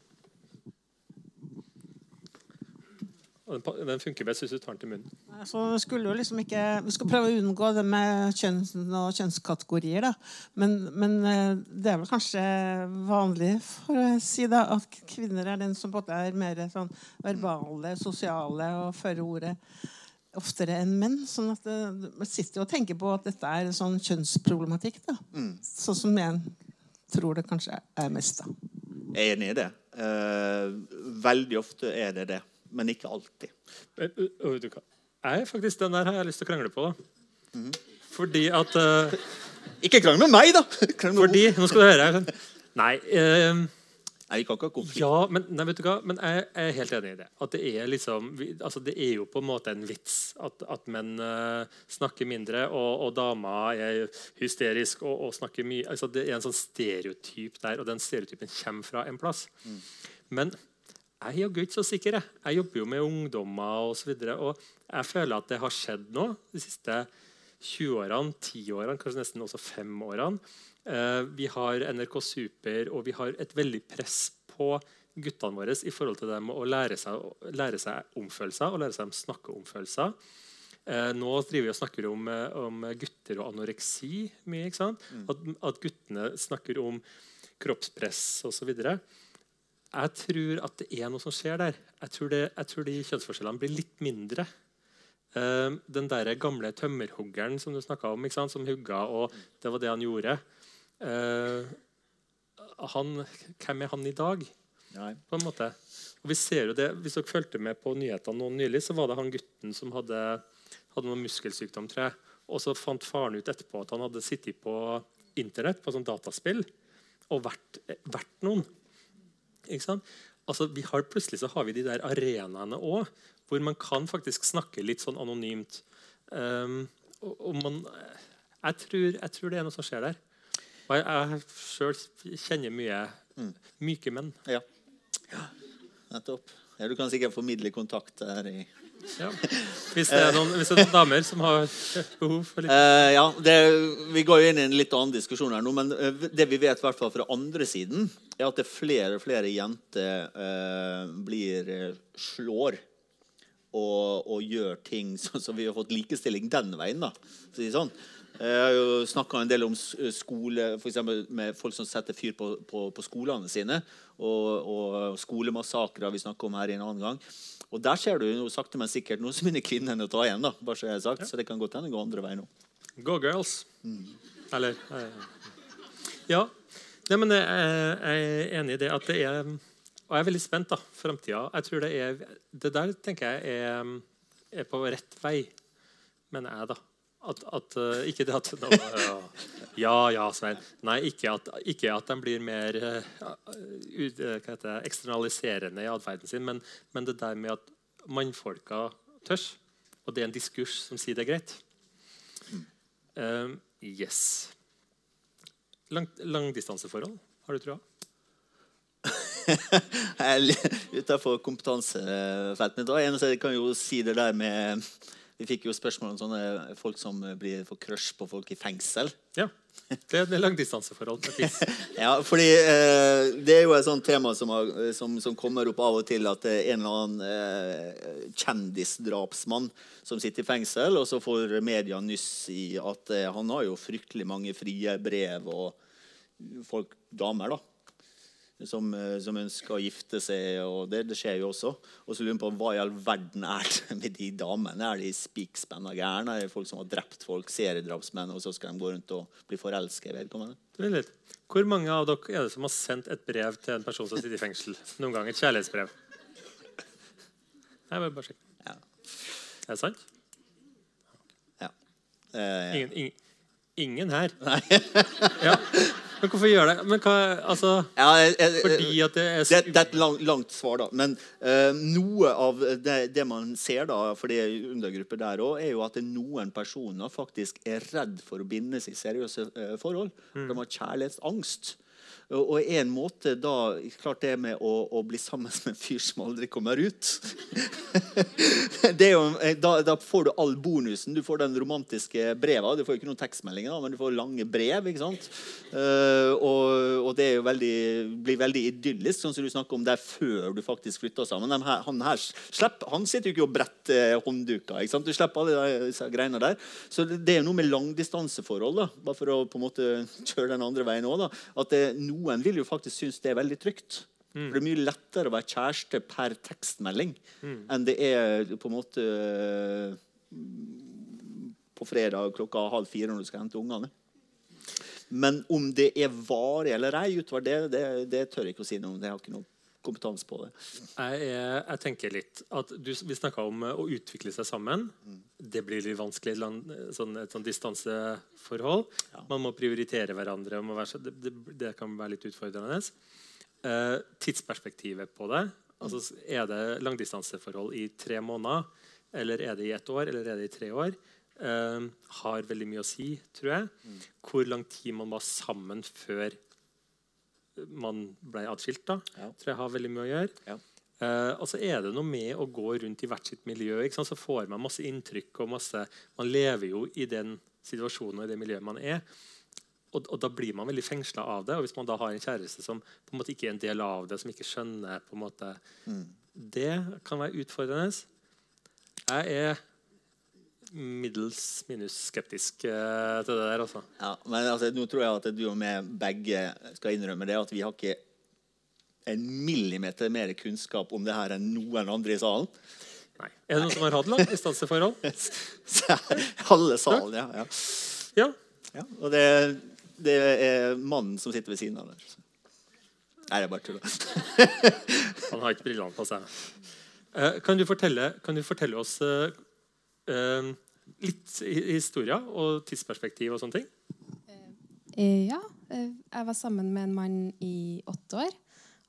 Den funker best hvis du tar den til munnen. Så skulle jo liksom ikke, Vi skal prøve å unngå det med kjønn og kjønnskategorier. da. Men, men, eh, det er vel kanskje vanlig for å si da, at kvinner er den som både er mer sånn verbale, sosiale og fører ordet oftere enn menn. sånn at Man sitter sitter og tenker på at dette er en sånn kjønnsproblematikk. da. Mm. Sånn som jeg tror det kanskje er mest. da. Jeg er enig i det. Eh, veldig ofte er det det, men ikke alltid. Jeg er faktisk Den der har jeg lyst til å krangle på. da. Mm -hmm. Fordi at uh, Ikke krangle med meg, da! fordi, Nå skal du høre. Nei. Uh, Nei, kan ikke ha konflikt. Ja, men, nei, vet du hva? men jeg, jeg, er helt enig i det. At det er liksom, altså det er jo på en måte en vits at, at menn uh, snakker mindre, og, og damer er hysterisk og, og snakker mye. Altså det er en sånn stereotyp der, og den stereotypen kommer fra en plass. Mm. Men jeg er jaggu ikke så sikker. Jeg. jeg jobber jo med ungdommer osv. Og, så og jeg føler at det har skjedd nå de siste 20 årene, 10 årene, kanskje nesten også 5 årene vi har NRK Super, og vi har et veldig press på guttene våre i forhold til dem å lære seg, lære seg om følelser og lære seg å snakke om følelser. Eh, nå driver vi og snakker om, eh, om gutter og anoreksi mye. ikke sant? At, at guttene snakker om kroppspress osv. Jeg tror at det er noe som skjer der. Jeg tror, det, jeg tror de kjønnsforskjellene blir litt mindre. Eh, den der gamle tømmerhuggeren som du snakka om, ikke sant? som hugga, og det var det han gjorde. Eh, han, hvem er han i dag? Nei. på en måte. Og vi ser jo det, Hvis dere fulgte med på nyhetene nå nylig, så var det han gutten som hadde, hadde noen muskelsykdom. tror jeg. Og så fant faren ut etterpå at han hadde sittet på Internett på sånn dataspill og vært, vært noen. Ikke sant? Altså, vi har, plutselig så har vi de der arenaene òg, hvor man kan faktisk snakke litt sånn anonymt. Um, og, og man, jeg, tror, jeg tror det er noe som skjer der. Og jeg, jeg sjøl kjenner mye myke menn. Ja. Nettopp. Ja, du kan sikkert formidle kontakt der i Ja. Hvis, det er noen, hvis det er noen damer som har behov for litt uh, ja, det, Vi går jo inn i en litt annen diskusjon her nå, men eh, det vi vet hvert fra andre siden, er at det er flere og flere jenter uh, blir slår og, og gjør ting sånn som vi har fått likestilling den veien. da, sånn. Jeg har jo snakka en del om skole, for eksempel med folk som setter fyr på, på, på skolene sine. Og, og skolemassakrer vi snakker om her i en annen gang. Og der ser du jo sakte, men sikkert noe som begynner kvinnene å ta igjen. da, bare Så jeg har sagt, så det kan godt hende gå andre veien nå. Go girls. Eller eh, Ja. Nei, men jeg, jeg er enig i det at det er Og jeg er veldig spent, da. Framtida. Jeg tror det er Det der tenker jeg er, er på rett vei, mener jeg, da. At, at uh, Ikke det at da, ja, ja, ja, Svein. Nei, ikke at, ikke at de blir mer uh, det, eksternaliserende i atferden sin, men, men det der med at mannfolka tør. Og det er en diskurs som sier det er greit. Um, yes. Lang, langdistanseforhold, har du trua? Utenfor kompetansefeltet mitt. Eneste jeg kan jo si det der med Vi fikk jo spørsmål om sånne folk som blir får crush på folk i fengsel. Ja. Det er et langdistanseforhold. Ja, fordi eh, Det er jo et sånt tema som, har, som, som kommer opp av og til, at det er en eller annen eh, kjendisdrapsmann som sitter i fengsel, og så får media nyss i at eh, han har jo fryktelig mange frie brev og folk, damer, da. Som, eh, som ønsker å gifte seg, og det, det skjer jo også. Og så lurer jeg på hva i all verden er det med de damene? Er de spikspenna gærne? Er det folk som har drept folk, seriedrapsmenn, og så skal de gå rundt og bli forelska i vedkommende? Litt. Hvor mange av dere er det som har sendt et brev til en person som sitter i fengsel? Noen gang et kjærlighetsbrev? Nei, bare, bare sjekk. Ja. Er det sant? ja. Eh, Ingen, ingen, ingen her? Ja. Men hvorfor gjør det? Men hva, altså, ja, jeg- jeg- fordi at det er det, det er et lang, langt svar, da. Men uh, noe av det, det man ser, da, for det er undergrupper der òg, er jo at noen personer faktisk er redd for å binde seg i seriøse eh, forhold. Mm. De har kjærlighetsangst. Og, én måte da Klart det med å, å bli sammen med en fyr som aldri kommer ut det jo, eh, da, da får du all bonusen. Du får den romantiske breva. Du får ikke noen tekstmeldinger, men du får lange brev. ikke sant? Uh, og, og det veldig, blir veldig idyllisk, sånn som du snakker om der før du faktisk flytter sammen. Her, han her slipper, han sitter jo ikke og bretter håndduker. ikke sant? Du slipper alle disse greiene der. Så det, det er jo noe med langdistanseforhold, da, bare for å på en måte kjøre den andre veien òg. At det, noen vil jo faktisk synes det er veldig trygt. For Det er mye lettere å være kjæreste per tekstmelding enn det er på en måte på fredag klokka halv fire når du skal hente ungene. Men om det er varig eller ei utover det, det, det tør jeg ikke å si noe om. Det har ikke noe kompetanse på det. jeg, jeg tenker litt at du, Vi snakka om eh, å utvikle seg sammen. Det blir litt vanskelig i land- sånn, et sånn distanseforhold. Man må prioritere hverandre. Må være, det, det, det kan være litt utfordrende. Eh, tidsperspektivet på det. Altså, er det langdistanseforhold i tre måneder, eller er det i ett år, eller er det i tre år? Eh, har veldig mye å si, tror jeg. Hvor lang tid man var sammen før man ble atskilt. da, Ja. tror jeg har veldig mye å gjøre. Ja. Uh, og så er det noe med å gå rundt i hvert sitt miljø. Så får man masse inntrykk. og masse, Man lever jo i den situasjonen og i det miljøet man er. og, og da blir man veldig fengsla av det. Og hvis man da har en kjæreste som på en måte ikke er en del av det, som ikke skjønner på en måte, Det kan være utfordrende. Jeg er middels minus skeptisk eh, til det der, altså. Ja, men altså, nå tror jeg at du og meg begge skal innrømme det at vi har ikke en millimeter mer kunnskap om det her enn noen andre i salen. Nei. Er det noen som har hatt langdistanseforhold? Halve salen, ja. ja. Ja. ja og det, det er mannen som sitter ved siden av der. Nei, det er bare tull. Han har ikke brillene på seg. Eh, kan, du fortelle, kan du fortelle oss eh, litt historie og tidsperspektiv og sånne ting? Eh, Ja. Jeg var sammen med en mann i åtte år.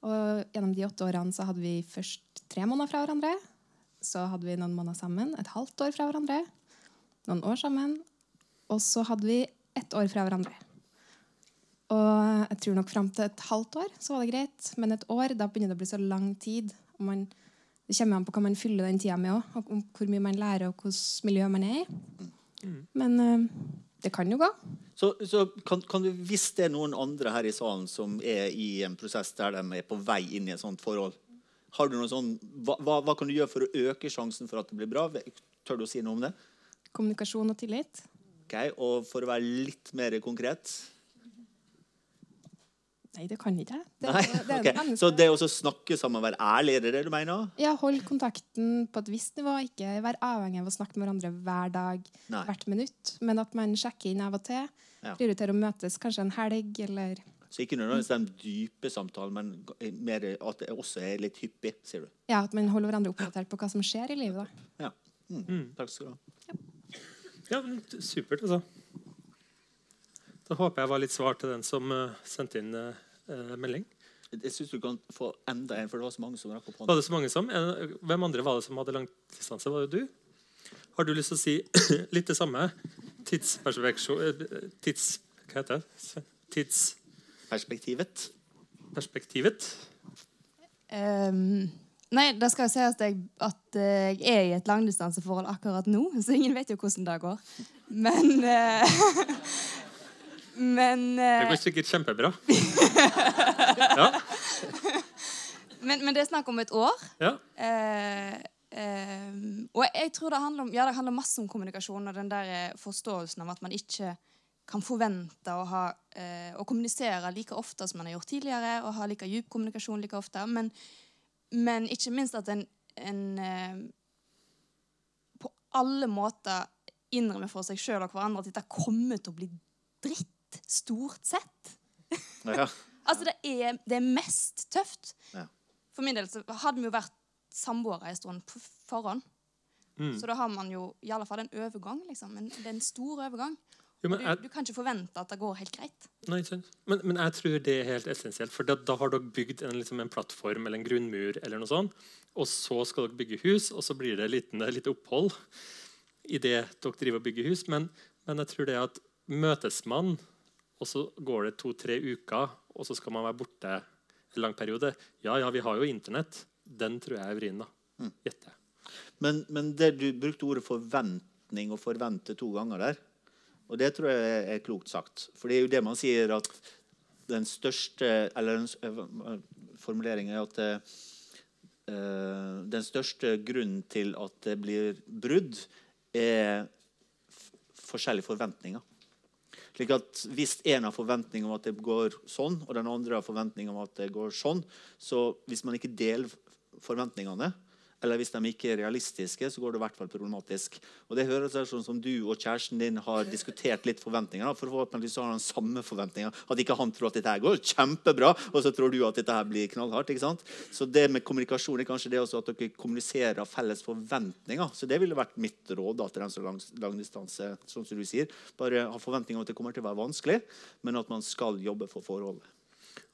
Og gjennom de åtte årene så hadde vi først tre måneder fra hverandre. Så hadde vi noen måneder sammen, et halvt år fra hverandre. Noen år sammen. Og så hadde vi ett år fra hverandre. Og jeg tror nok fram til et halvt år så var det greit. Men et år, da begynner det å bli så lang tid. Og man, det kommer an på hva man fyller den tida med òg. Og hvor mye man lærer, og hvilket miljø man er i. Men eh, det kan jo gå. Så, så kan, kan du, hvis det er noen andre her i salen som er i en prosess der de er på vei inn i et sånt forhold, har du noe sånn, hva, hva, hva kan du gjøre for å øke sjansen for at det blir bra? Tør du å si noe om det? Kommunikasjon og tillit. Ok, Og for å være litt mer konkret Nei, det kan ikke jeg. Det, Nei, det, det ok. det mennesket. Så det å snakke sammen, være ærlig, er det det du mener? Ja, hold kontakten på et visst nivå. Ikke være avhengig av å snakke med hverandre hver dag, Nei. hvert minutt. Men at man sjekker inn av og til. Ja. Prioriterer å møtes kanskje en helg, eller Så ikke nødvendigvis den dype samtalen, men mer at det også er litt hyppig, sier du. ja, at man holder hverandre oppdatert på hva som skjer i livet. da. Ja. Mm. Takk skal du ha. Ja, men Supert, altså. Da håper jeg var litt svar til den som eh, sendte inn eh, melding. Jeg syns du kan få enda en, for det var så mange som rakk opp Var det så mange som? Eh, Hvem andre var det som hadde langdistanse? Var det du? Har du lyst til å si litt det samme? Tids... Hva heter det? Tidsperspektivet? Perspektivet. Um, nei, det skal jo sies at jeg, at jeg er i et langdistanseforhold akkurat nå, så ingen vet jo hvordan det går. Men eh, Men, Det eh, går sikkert kjempebra. Ja. men, men det er snakk om et år. ja. Eh, eh, og jeg tror det handler om Ja, det handler masse om kommunikasjon og den der eh, forståelsen av at man ikke kan forvente å, ha, eh, å kommunisere like ofte som man har gjort tidligere, og ha like djup kommunikasjon like ofte. Men, men ikke minst at en, en eh, på alle måter innrømmer for seg sjøl og hverandre at dette kommer til å bli dritt, stort sett. Ja. Altså, det er, det er mest tøft. Ja. For min del så hadde vi jo vært samboere en stund på forhånd. Mm. Så da har man jo i alle fall en overgang, liksom. En, det er en stor overgang. Jo, Du, men jeg, du kan ikke forvente at det går helt greit. Nei. Men, men jeg tror det er helt essensielt. For da, da har dere bygd en, liksom en plattform eller en grunnmur, eller noe sånt, og så skal dere bygge hus, og så blir det et litt opphold i det dere driver og bygger hus. Men, men jeg tror det at møtes man, og så går det to-tre uker, og så skal man være borte en lang periode Ja, ja, vi har jo Internett. Den tror jeg er vrien, da. Gjetter jeg. Men, men det du brukte ordet forventning og forvente to ganger der. Og det tror jeg er- klokt sagt. For det er jo det man sier at den største Eller øh, formuleringen er at eh, eh, den største grunnen til at det blir brudd, er forskjellige forventninger. Slik at Hvis en har forventning om at det går sånn, og den andre har forventning om at det går sånn, så hvis man ikke deler forventningene, eller hvis de ikke er realistiske, så går det i hvert fall problematisk. Og Det høres ut sånn som du og kjæresten din har diskutert litt forventninger. da, Forhåpentligvis har han samme forventninger. At ikke han tror at dette her går kjempebra, og så tror du at dette her blir knallhardt. ikke sant? Så det med kommunikasjon er kanskje det også at dere kommuniserer felles forventninger. Så det ville vært mitt råd da, til den som er lang, distanse, sånn som du sier. Bare ha forventninger om at det kommer til å være vanskelig, men at man skal jobbe for forholdet.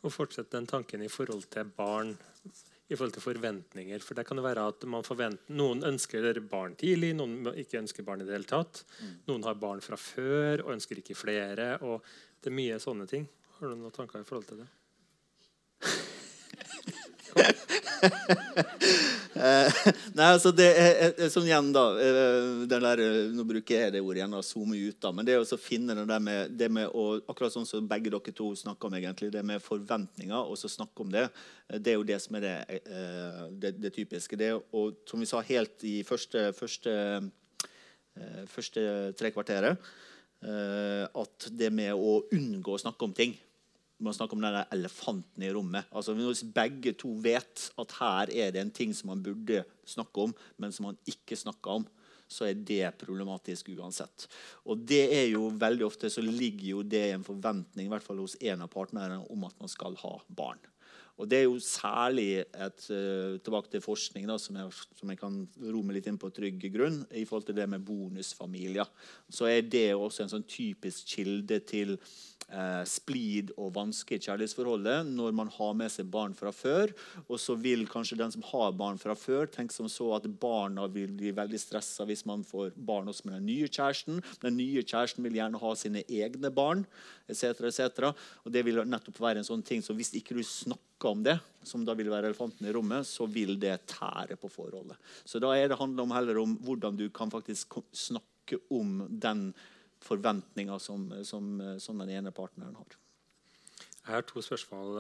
Og fortsette den tanken i forhold til barn, i forhold til forventninger. For det kan jo være at Noen ønsker barn tidlig, noen ikke ønsker barn i det hele tatt. Noen har barn fra før og ønsker ikke flere. og Det er mye sånne ting. Har du noen tanker i forhold til det? Nei, altså det er, sånn igjen, da eh, der, eh, Nå bruker jeg det ordet igjen, å zoome ut. da, Men det å finne det med, det med å, Akkurat sånn som begge dere to snakker om, egentlig, det med forventninger, og så snakke om det, eh, det er jo det som er det, det, det typiske. Det, og som vi sa helt i første, første, første tre kvarteret, at det med å unngå å snakke om ting man snakker om den elefanten i rommet. Altså Hvis begge to vet at her er det en ting som man burde snakke om, men som man ikke snakker om, så er det problematisk uansett. Og det er jo veldig ofte så ligger jo det i en forventning i hvert fall hos en av partnerne om at man skal ha barn. Og Det er jo særlig et, uh, tilbake til forskning, da, som, jeg, som jeg kan roe litt inn på trygg grunn, i forhold til det med bonusfamilier. Så er det også en sånn typisk kilde til eh, splid og vanske i kjærlighetsforholdet når man har med seg barn fra før. Og så vil kanskje den som har barn fra før, tenke som så at barna vil bli veldig stressa hvis man får barn også med den nye kjæresten. Den nye kjæresten vil gjerne ha sine egne barn, etc. etc. Og det vil nettopp være en sånn ting som hvis ikke du snakker om det, som da vil være elefanten i rommet, så vil det tære på forholdet. Så da er det handler om heller om hvordan du kan faktisk snakke om den forventninga som, som, som, den ene partneren har. Jeg har to spørsmål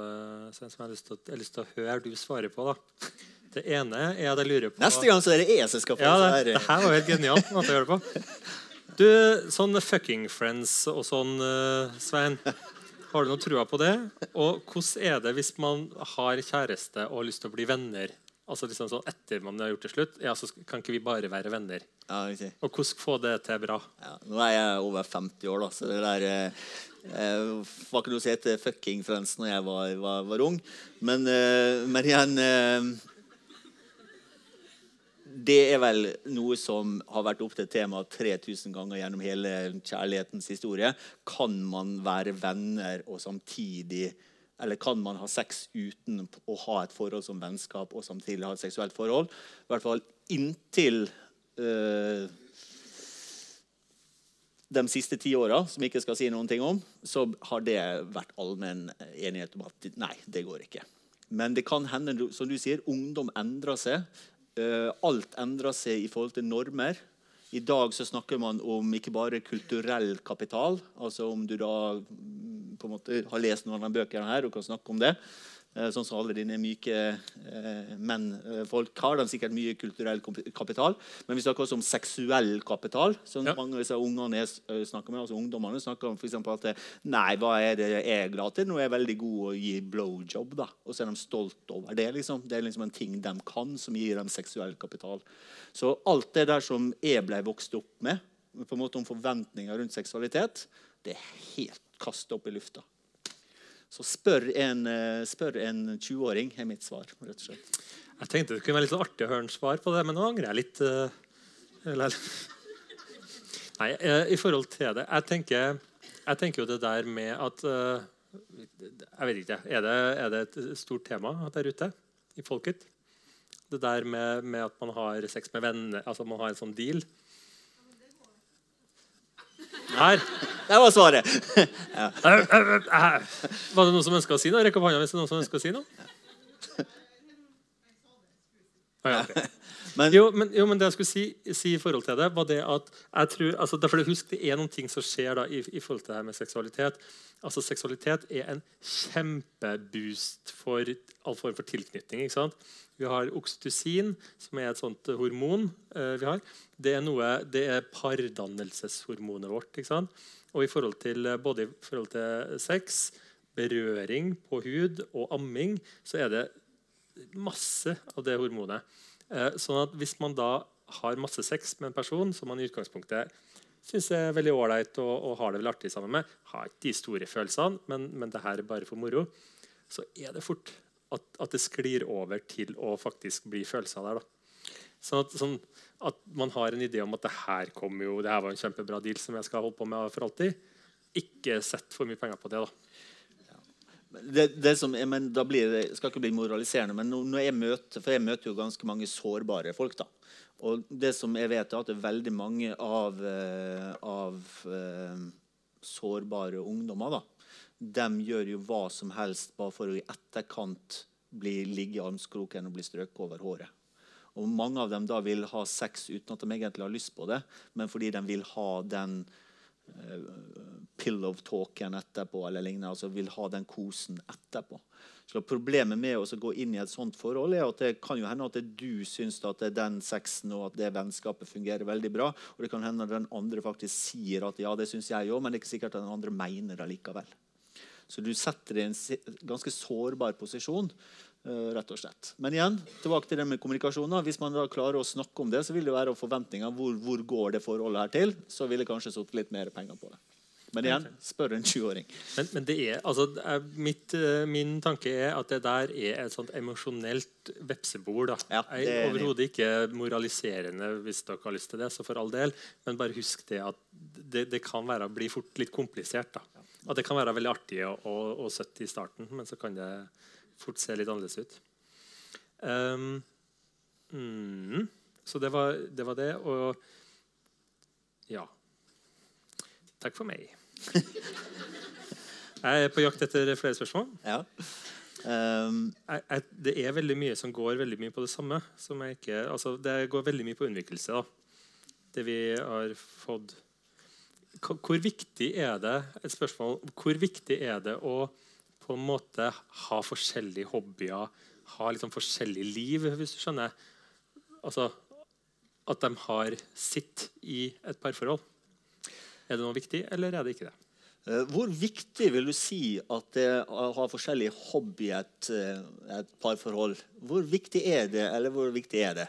Sven, som jeg har lyst til, å, lyst til, å høre du svare på. da. Det ene er at jeg lurer på Neste gang så er det jeg som skal få ja, det, det her var helt genialt. måte å gjøre det på. Du, sånn fucking friends og sånn, uh, Svein. Har du noe trua på det? Og hvordan er det hvis man har kjæreste og har lyst til å bli venner? Altså liksom sånn Etter man har gjort det slutt, ja, så kan ikke vi bare være venner? Ja, okay. Og hvordan få det til bra? Ja, nå er jeg over 50 år, da, så det der eh, eh var ikke noe si til fucking friends når jeg var, var, var ung. Men, eh, men igjen eh, Det er vel noe som har vært opp til tema 3000 ganger gjennom hele kjærlighetens historie. Kan man være venner og samtidig eller kan man ha sex uten å ha et forhold som vennskap og samtidig ha et seksuelt forhold? I hvert fall inntil øh, de siste ti åra, som jeg ikke skal si noen ting om, så har det vært allmenn enighet om at nei, det går ikke. Men det kan hende, som du sier, ungdom endrer seg. Uh, alt endrer seg i forhold til normer. I dag så snakker man om ikke bare kulturell kapital, altså om du da på en måte har lest noen av bøkene her og kan snakke om det. Sånn som alle dine myke eh, menn eh, folk har. De har sikkert mye kulturell kapital. Men vi snakker også om seksuell kapital. som ja. mange av disse ungene snakker med, altså ungdommene snakker om for at Nei, hva er det jeg er glad til? Nå er jeg veldig god å gi blowjob. da. Og så er de stolt over det. liksom. Det er liksom en ting de kan, som gir dem seksuell kapital. Så alt det der som jeg ble vokst opp med, på en måte om forventninger rundt seksualitet, det er helt kasta opp i lufta. Så spør en, eh, en 20-åring, er mitt svar. rett og slett. Jeg tenkte det kunne være litt sånn artig å høre en svar på det, men nå angrer jeg litt. Uh, Nei, uh, i forhold til det Jeg tenker, jeg tenker jo det der med at Jeg vet ikke. Er det, er det, et stort tema der ute i folket? Det der med, med at man har sex med venner, altså man har en sånn deal. Her. Det var svaret. ja. Var det noen som ønska å si noe? Rekk opp hånda hvis det er noen som ønsker å si noe. ja, okay. Men, jo, men, jo, men, det jeg skulle si, si, i forhold til det, var det at jeg tror, altså, derfor Husk det er noen ting som skjer da, i, i, forhold til det her med seksualitet. Altså Seksualitet er en kjempeboost for all form for tilknytning. ikke sant? Vi har oksytocin, som er et sånt hormon. Eh, vi har. Det er, noe, det er pardannelseshormonet vårt. ikke sant? Og i forhold til, eh, både i forhold til sex, berøring på hud og amming, så er det masse av det hormonet. Eh, sånn at hvis man da har masse sex med en person som man i utgangspunktet syns er veldig ålreit og, og, har det veldig artig sammen med, har ikke de store følelsene, men, men det her er bare for moro, så er det fort at, at, det sklir over til å faktisk bli følelser der. da. Sånn at, sånn at, man har en idé om at det her kom jo, det her var en kjempebra deal som jeg skal holde på med for alltid. Ikke sett for mye penger på det. da. Det, det som, men da blir det, skal ikke bli moraliserende, men når jeg møter, for jeg møter jo ganske mange sårbare folk. da. Og det som jeg vet er at det er veldig mange av, eh, av uh, sårbare ungdommer da, de gjør jo hva som helst bare for å i etterkant bli ligge i armskroken og bli strøket over håret. Og Mange av dem da vil ha sex uten at de egentlig har lyst på det, men fordi de vil ha den uh, pillow talken etterpå, eller lignende, altså vil ha den kosen etterpå. Så Problemet med å gå inn i et sånt forhold er at det kan jo hende at du syns at det er den sexen og at det vennskapet fungerer veldig bra, og det kan hende at den andre faktisk sier at ja, det syns jeg òg, men det er ikke sikkert at den andre mener det likevel. Så du setter deg i en ganske sårbar posisjon. Uh, rett og slett. Men igjen, tilbake til det med kommunikasjon. Hvis man da klarer å snakke om det, så vil det være forventninger. Hvor, hvor går det forholdet her til? Så vil jeg kanskje satt litt mer penger på det. Men igjen, spør en 20-åring. Men, men, det er, altså, mitt, eh, min tanke er at det der er et sånt emosjonelt vepsebol. Ja, er overhodet ikke moraliserende hvis dere har lyst til det. så for all del, Men bare husk det at det, det kan være, bli fort litt komplisert. da. At det kan være veldig artig og, og, og søtt i starten, men så kan det fort se litt annerledes ut. Um, mm, så det var, det var det. Og ja. Takk for meg. jeg er på jakt etter flere spørsmål. Ja. Um, jeg, jeg, det er veldig mye som går veldig mye på det samme. Ikke, altså, det går veldig mye på unnvikelse. Da. Det vi har fått Hvor viktig er det et spørsmål, hvor viktig er det å på en måte ha forskjellige hobbyer, ha liksom forskjellig liv, hvis du skjønner? Altså at de har sitt i et parforhold. Er det noe viktig, eller er det ikke det? Eh, hvor viktig vil du si at det å ha forskjellige hobby i et, eh, et parforhold Hvor viktig er det, eller hvor viktig er det?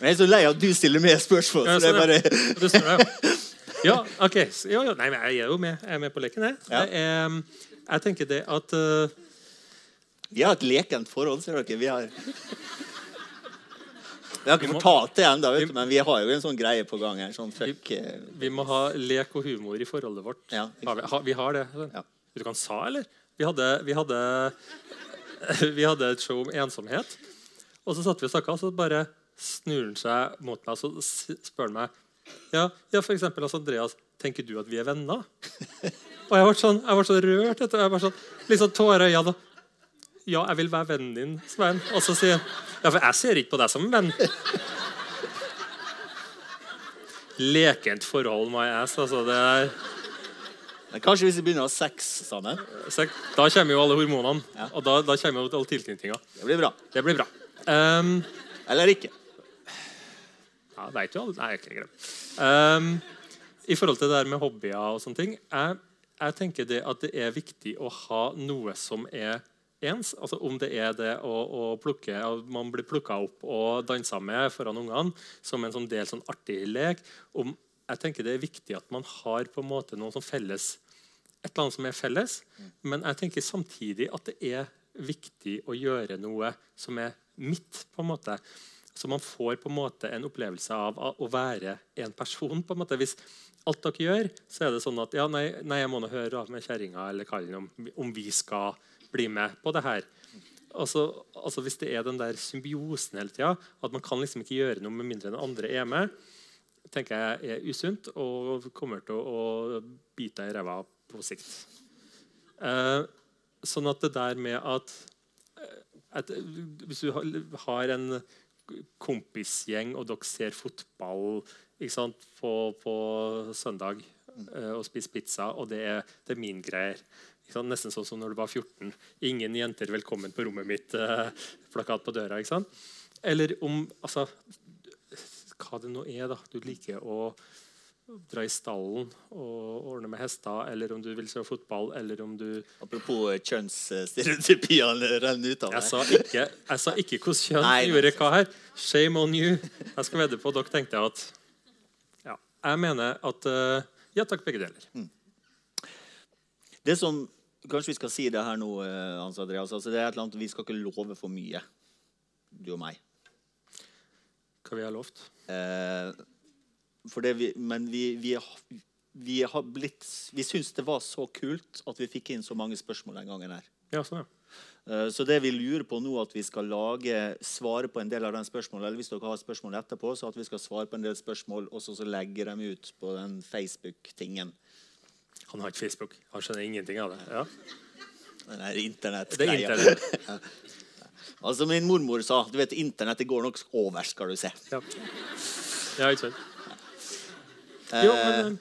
Jeg er så lei av at du stiller med spørsmål. Ja, så det bare... ja, ok. Jo, jo. Nei, men jeg er jo med. Jeg er med på leken. Jeg, ja. jeg, jeg tenker det at uh... Vi har et lekent forhold, ser dere. Vi har vi har ikke fortalt det ennå, men vi har jo en sånn greie på gang. her. Sånn fuck. Vi, eh. vi, må ha lek og humor i forholdet vårt. Ja, har vi, ha, vi, har det. Ja. Du kan sa, eller? Vi hadde, vi, hadde, vi hadde, et show om ensomhet. Og så satt vi og snakka, og så bare snur han seg mot meg og så spør han meg ja, ja, for eksempel, altså, Andreas, tenker du at vi er venner? Og jeg ble sånn, jeg ble så rørt. Etter, jeg ble sånn, litt sånn tårer i øynene. Ja, jeg vil være vennen din, Svein. Og så sier han ja, for jeg ser ikke på deg som en venn. Lekent forhold, my ass. Altså, det er men Kanskje hvis vi begynner å ha sex sammen? Da kommer jo alle hormonene. Ja. Og da, da, kommer jo alle tilknytninga. Det blir bra. Det blir bra. Um, Eller ikke. Ja, veit jo alle Nei, ikke greit. Um, I forhold til det der med hobbyer og sånne ting jeg, jeg tenker det at det er viktig å ha noe som er ens. Altså om det er det å, å plukke, man blir plukka opp og dansa med foran ungene som en sånn del sånn artig lek. Om, jeg tenker Det er viktig at man har på en måte noe som felles, et eller annet som er felles. Men jeg tenker samtidig at det er viktig å gjøre noe som er mitt. på en måte. Så man får på en måte en opplevelse av å være en person. på en måte. Hvis alt dere gjør, så er det sånn at ja, nei, nei jeg må nå høre med kjerringa eller kallen om, om vi skal bli med på det her. Altså, altså Hvis det er den der symbiosen hele tida, at man kan liksom ikke gjøre noe med mindre enn andre er med, tenker jeg er usunt og kommer til å bite deg i ræva på sikt. Eh, sånn at det der med at, eh, at Hvis du har en kompisgjeng, og dere ser fotball sant, på, på, søndag eh, og spiser pizza, og det er, det er min greier Nesten sånn som når du var 14. 'Ingen jenter velkommen på rommet mitt'. Eh, på døra. ikke sant? Eller om altså, Hva det nå er da, du liker å dra i stallen og ordne med hester, eller om du vil se fotball, eller om du Apropos kjønnsstereotypiene renner ut av deg. Jeg sa ikke, jeg sa ikke hvordan kjønn Nei, gjorde hva her. Shame on you. Jeg skal vedde på dere tenkte at ja, Jeg mener at uh, Ja takk, begge deler. Mm. Det som Kanskje vi skal si det her nå, eh, Hans Andreas. Altså, det er et eller annet, Vi skal ikke love for mye, du og meg. Hva vi har lovt? Eh, for det vi, men vi, vi, vi har blitt Vi syns det var så kult at vi fikk inn så mange spørsmål den gangen her. Ja, sånn, ja. Eh, så det vi lurer på nå, at vi skal lage, svare på en del av den spørsmålet, eller hvis dere har spørsmål etterpå, så at vi skal svare på en del spørsmål og så legge dem ut på den Facebook-tingen. Han har ikke Facebook. Han skjønner ingenting av det. Ja. Den der internett Det er internett. Altså Min mormor sa du vet, internett det går nok over, skal du se. Ja, ja ikke sant. Jo, men,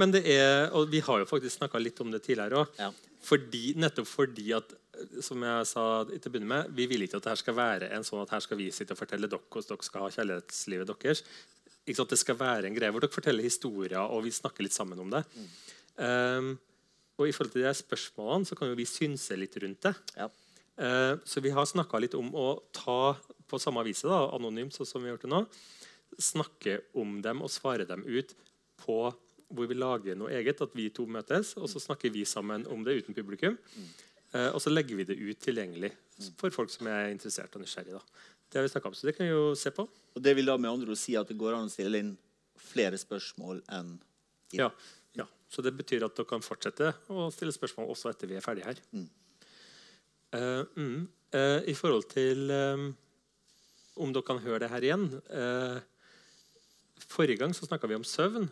men det er Og vi har jo faktisk snakka litt om det tidligere òg. Ja. Fordi, nettopp fordi at som jeg sa til å begynne med, Vi vil ikke at dette skal være en sånn at her skal vi sitte og fortelle dere hvordan dere skal ha kjærlighetslivet deres. Det skal være en greie hvor dere forteller historier, og vi snakker litt sammen om det. Um, og i forhold til de spørsmålene så kan jo vi synse litt rundt det. Ja. Uh, så vi har snakka litt om å ta på samme vis, da, anonymt, sånn som vi har gjort det nå, snakke om dem og svare dem ut på hvor vi lager noe eget. At vi to møtes, og så snakker vi sammen om det uten publikum. Eh, og så legger vi det ut tilgjengelig for folk som er interessert og nysgjerrig. Da. Det har vi om, så det kan vi jo se på. Og det vil da med andre ord si at det går an å stille inn flere spørsmål enn inn. Ja. Så det betyr at dere kan fortsette å stille spørsmål også etter vi er ferdige her. Mm. Uh, mm, uh, I forhold til um, om dere kan høre det her igjen uh, Forrige gang så snakka vi om søvn.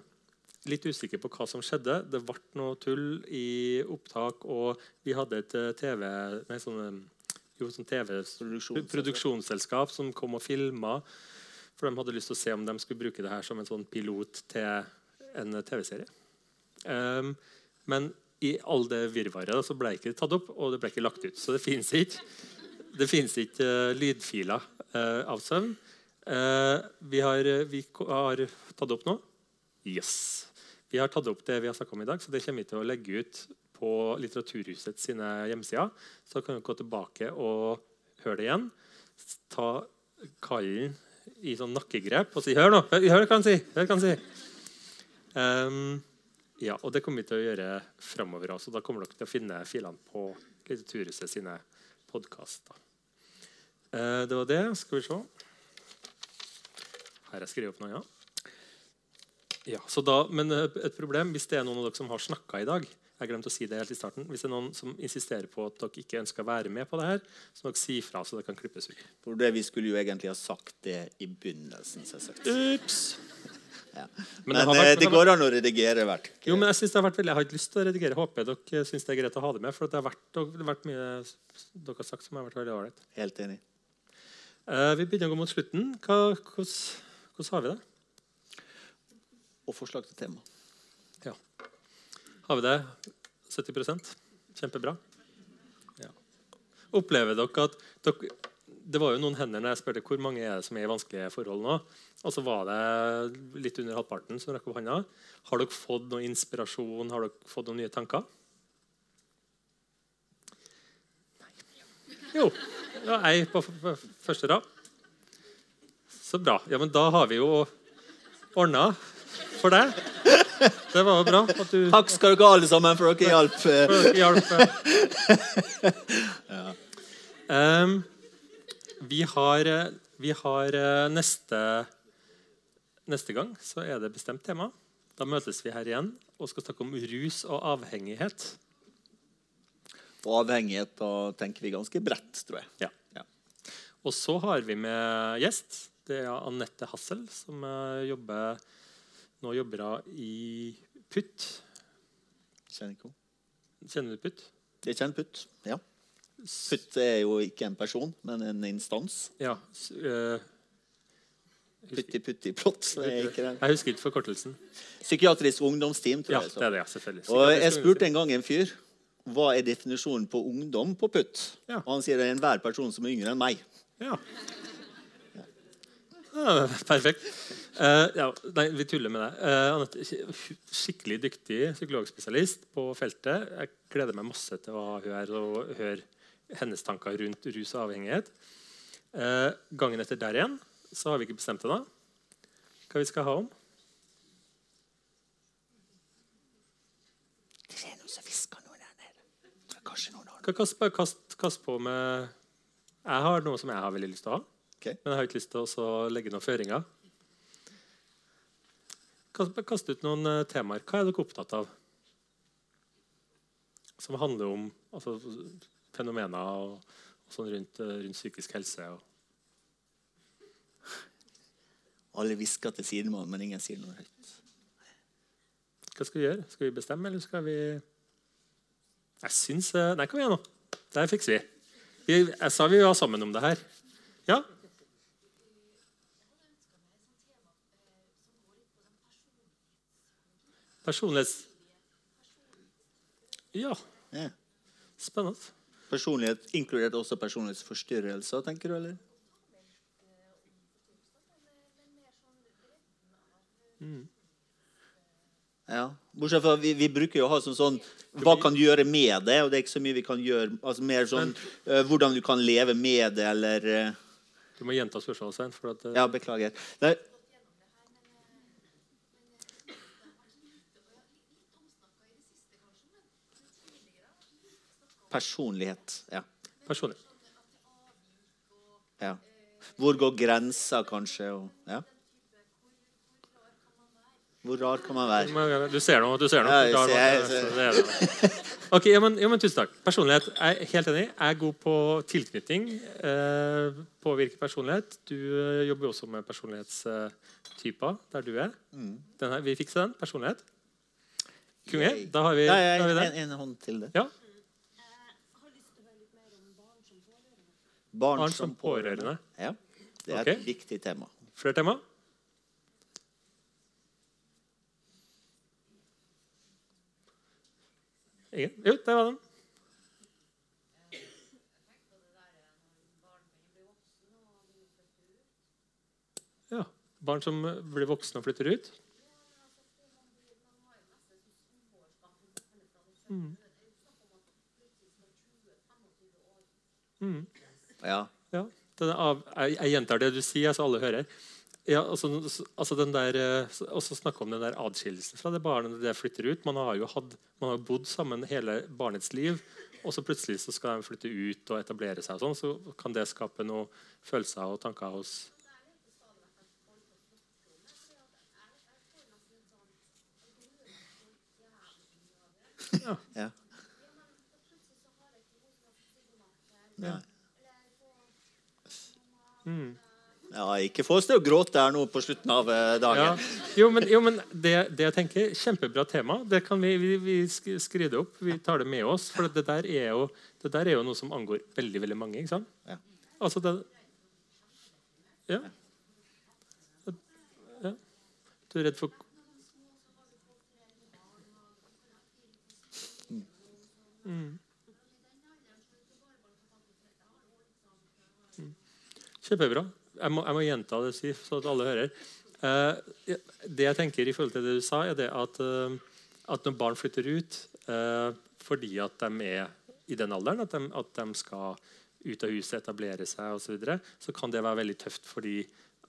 Litt usikker på hva som skjedde. Det ble noe tull i opptak, og vi hadde et TV nei, sånn, eh, jo, sånn TV produksjonsselskap som kom og filma. For de hadde lyst til å se om de skulle bruke det her som en sånn pilot til en TV-serie. Um, men i all det virvaret så ble ikke det tatt opp, og det ble ikke lagt ut. Så det fins ikke, det finnes ikke uh, lydfiler uh, av søvn. Uh, vi, har, vi har tatt opp nå. Yes. Vi har tatt opp det vi har snakka om i dag, så det kommer vi til å legge ut på Litteraturhuset sine hjemmesider. Så kan dere gå tilbake og høre det igjen. Ta kallen i sånn nakkegrep og si 'Hør nå! Hør, hva han sier!' Hør hva han sier. Ehm, ja, og det kommer vi til å gjøre framover. også. da kommer dere til å finne filene på Litteraturhuset sine podkaster. Eh, det var det. Skal vi se. Her har jeg skrevet opp noe, ja. ja så da, men eh, et problem hvis det er noen av dere som har snakka i dag jeg glemte å si det helt i starten, Hvis det er noen som insisterer på at dere ikke ønsker å være med på det her, så må dere si fra, så det kan klippes ut. For det Vi skulle jo egentlig ha sagt det i begynnelsen. selvsagt. Ups! Ja. Men Men, det har eh, vært- det går an å redigere hvert. Jo, men Jeg synes det har vært veldig, jeg har ikke lyst til å redigere. Håper dere syns det er greit å ha det med. For det har vært, det har vært mye dere har sagt som har vært veldig ålreit. Helt enig. Eh, vi begynner å gå mot slutten. Hva, hvordan, hvordan har vi det? Og forslag til tema. Ja. Har vi det 70% Kjempebra. Ja. Opplever dere at dere, Det var jo noen hender når jeg spurte hvor mange er det som er i vanskelige forhold nå. Og så var det litt under halvparten som rakk opp hånda. Har dere fått noe inspirasjon? Har dere fått noen nye tanker? Nei. Jo. Ja, ei på første rad. Så bra. Ja, men da har vi jo ordna for deg. Det var jo bra at du Takk skal dere alle sammen, for dere hjalp. for dere hjalp. Em, vi har, eh, vi har eh, neste Neste gang så er det bestemt tema. Da møtes vi her igjen og skal snakke om rus og avhengighet. Og avhengighet, da tenker vi ganske bredt, tror jeg. Ja. Ja. Og så har vi med gjest. Det er Anette Hassel, som eh, jobber, nå jobber i PUT. Kjenner ikke henne. Kjenner du PUT? Jeg kjenner PUT, Ja. Putt er jo ikke en person, men en instans. Ja. Uh, eh, Putti Putti Plott. det er ikke det. Jeg husker ikke forkortelsen. Psykiatrisk ungdomsteam, tror Ja, jeg. så. det er det, ja, selvfølgelig. Og jeg spurte en gang en fyr hva er definisjonen på ungdom på putt. Ja. Og han sier det er enhver person som er yngre enn meg. Ja. ja perfekt. Uh, ja, nei, vi tuller med deg. Uh, Anette, skikkelig dyktig psykologspesialist på feltet. Jeg gleder meg masse til å ha hun her og høre hennes tanker rundt rus og avhengighet. Eh, gangen etter der igjen så har vi ikke bestemt ennå hva vi skal ha om. Det er noen som hvisker noe der nede. er Kanskje noen Hva kast, kast, kast på med Jeg har noe som jeg har veldig lyst til å ha. Okay. Men jeg har ikke lyst til å legge noen føringer. Kast, kast ut noen eh, temaer. Hva er dere opptatt av? Som handler om altså, fenomener og, og sånn rundt, eh, rundt psykisk helse. Alle hvisker til sidemannen, men ingen sier noe høyt. hva skal vi gjøre? Skal vi bestemme, eller skal vi Jeg syns eh, Nei, kom igjen, nå. Det fikser vi. vi. Jeg sa vi var sammen om det her. Ja? Personlighets... Ja. Ja. Spennende. Personlighet inkludert også personlighetsforstyrrelser, tenker du? eller? Ja. Bortsett fra vi, vi bruker jo å ha sånn, sånn Hva kan du gjøre med det? Og det er ikke så mye vi kan gjøre. altså Mer sånn uh, hvordan du kan leve med det, eller uh... Du må gjenta spørsmålet, Svein. Eh, Ja, beklager. Nei, personlighet. Ja. Personlighet. ja. Hvor går grensa, kanskje? Og, ja. Hvor rar kan man være? Du ser noe. Du ser noe. Ja, jeg ser- jeg så ser. er. Ok, ja, men, ja, men Tusen takk. Personlighet. Jeg er helt enig. Jeg er god på tilknytning. Eh, påvirke personlighet. Du eh, jobber også med personlighetstyper der du er. Den her, vi fikser den. Personlighet. Konge. Da har vi, da har vi en, en hånd til det. Ja. Barn, Barn som pårørende. Ja, Det er okay. et viktig tema. Flere tema? Ingen? Jo, der var den. Ja. Barn som eh, blir voksne og flytter ut. Ja. Ja, av, jeg, jeg gjentar det du sier, så alle hører. Ja, altså, altså den der, eh, også snakke om den der adskillelsen fra det barnet det flytter ut. Man har jo hatt, man har bodd sammen hele barnets liv, og så plutselig så skal de flytte ut og etablere seg. og sånn, Så kan det skape noen følelser og tanker hos ja. ja. Ja, ikke få oss til å gråte her nå på slutten av dagen. ja. Jo, men, jo, men det, det jeg tenker, Kjempebra tema. Det kan vi, vi, vi skride opp. Vi tar det med oss. For det der er jo, det der er jo noe som angår veldig veldig mange. ikke sant? Ja. Altså det Ja. ja. Du er redd for Mm. Mm. Kjempebra. Jeg må, jeg må gjenta det, Siv, så at alle hører. Eh, det jeg tenker i forhold til det du sa, er det at, eh, at når barn flytter ut eh, fordi at de er i den alderen, at de, at de skal ut av huset, etablere seg osv., så, videre, så kan det være veldig tøft for de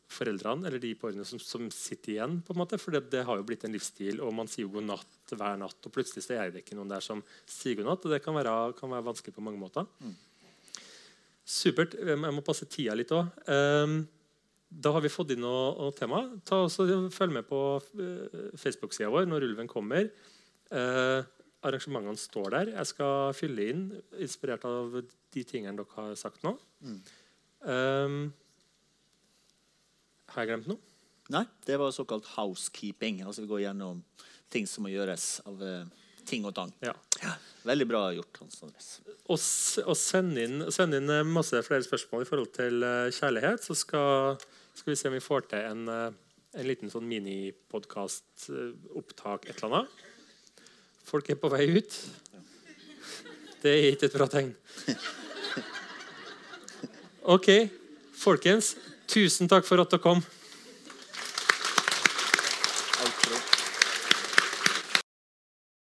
foreldrene eller de pårørende som, som sitter igjen. på en måte, For det, det har jo blitt en livsstil, og man sier jo god natt hver natt, og plutselig så er det ikke noen der som sier god natt. og Det kan være, kan være vanskelig på mange måter. Supert. Jeg må passe tida litt òg. Da har vi fått inn noe, noe tema. Ta også, følg med på uh, Facebook-sida vår når ulven kommer. Eh, arrangementene står der. Jeg skal fylle inn, inspirert av de tingene dere har sagt nå. Um, har jeg glemt noe? Nei, det var såkalt housekeeping. Altså Vi går gjennom ting som må gjøres av eh, ting og tang. Ja. Veldig bra gjort. Hans Andres. Og, og send, inn, send inn eh, masse flere spørsmål i forhold til eh, kjærlighet. Så skal, skal vi se om vi får til en, eh, en liten sånn minipodkast, opptak, et eller annet. Folk er på vei ut. Det er ikke et bra tegn. OK, folkens. Tusen takk for at dere kom.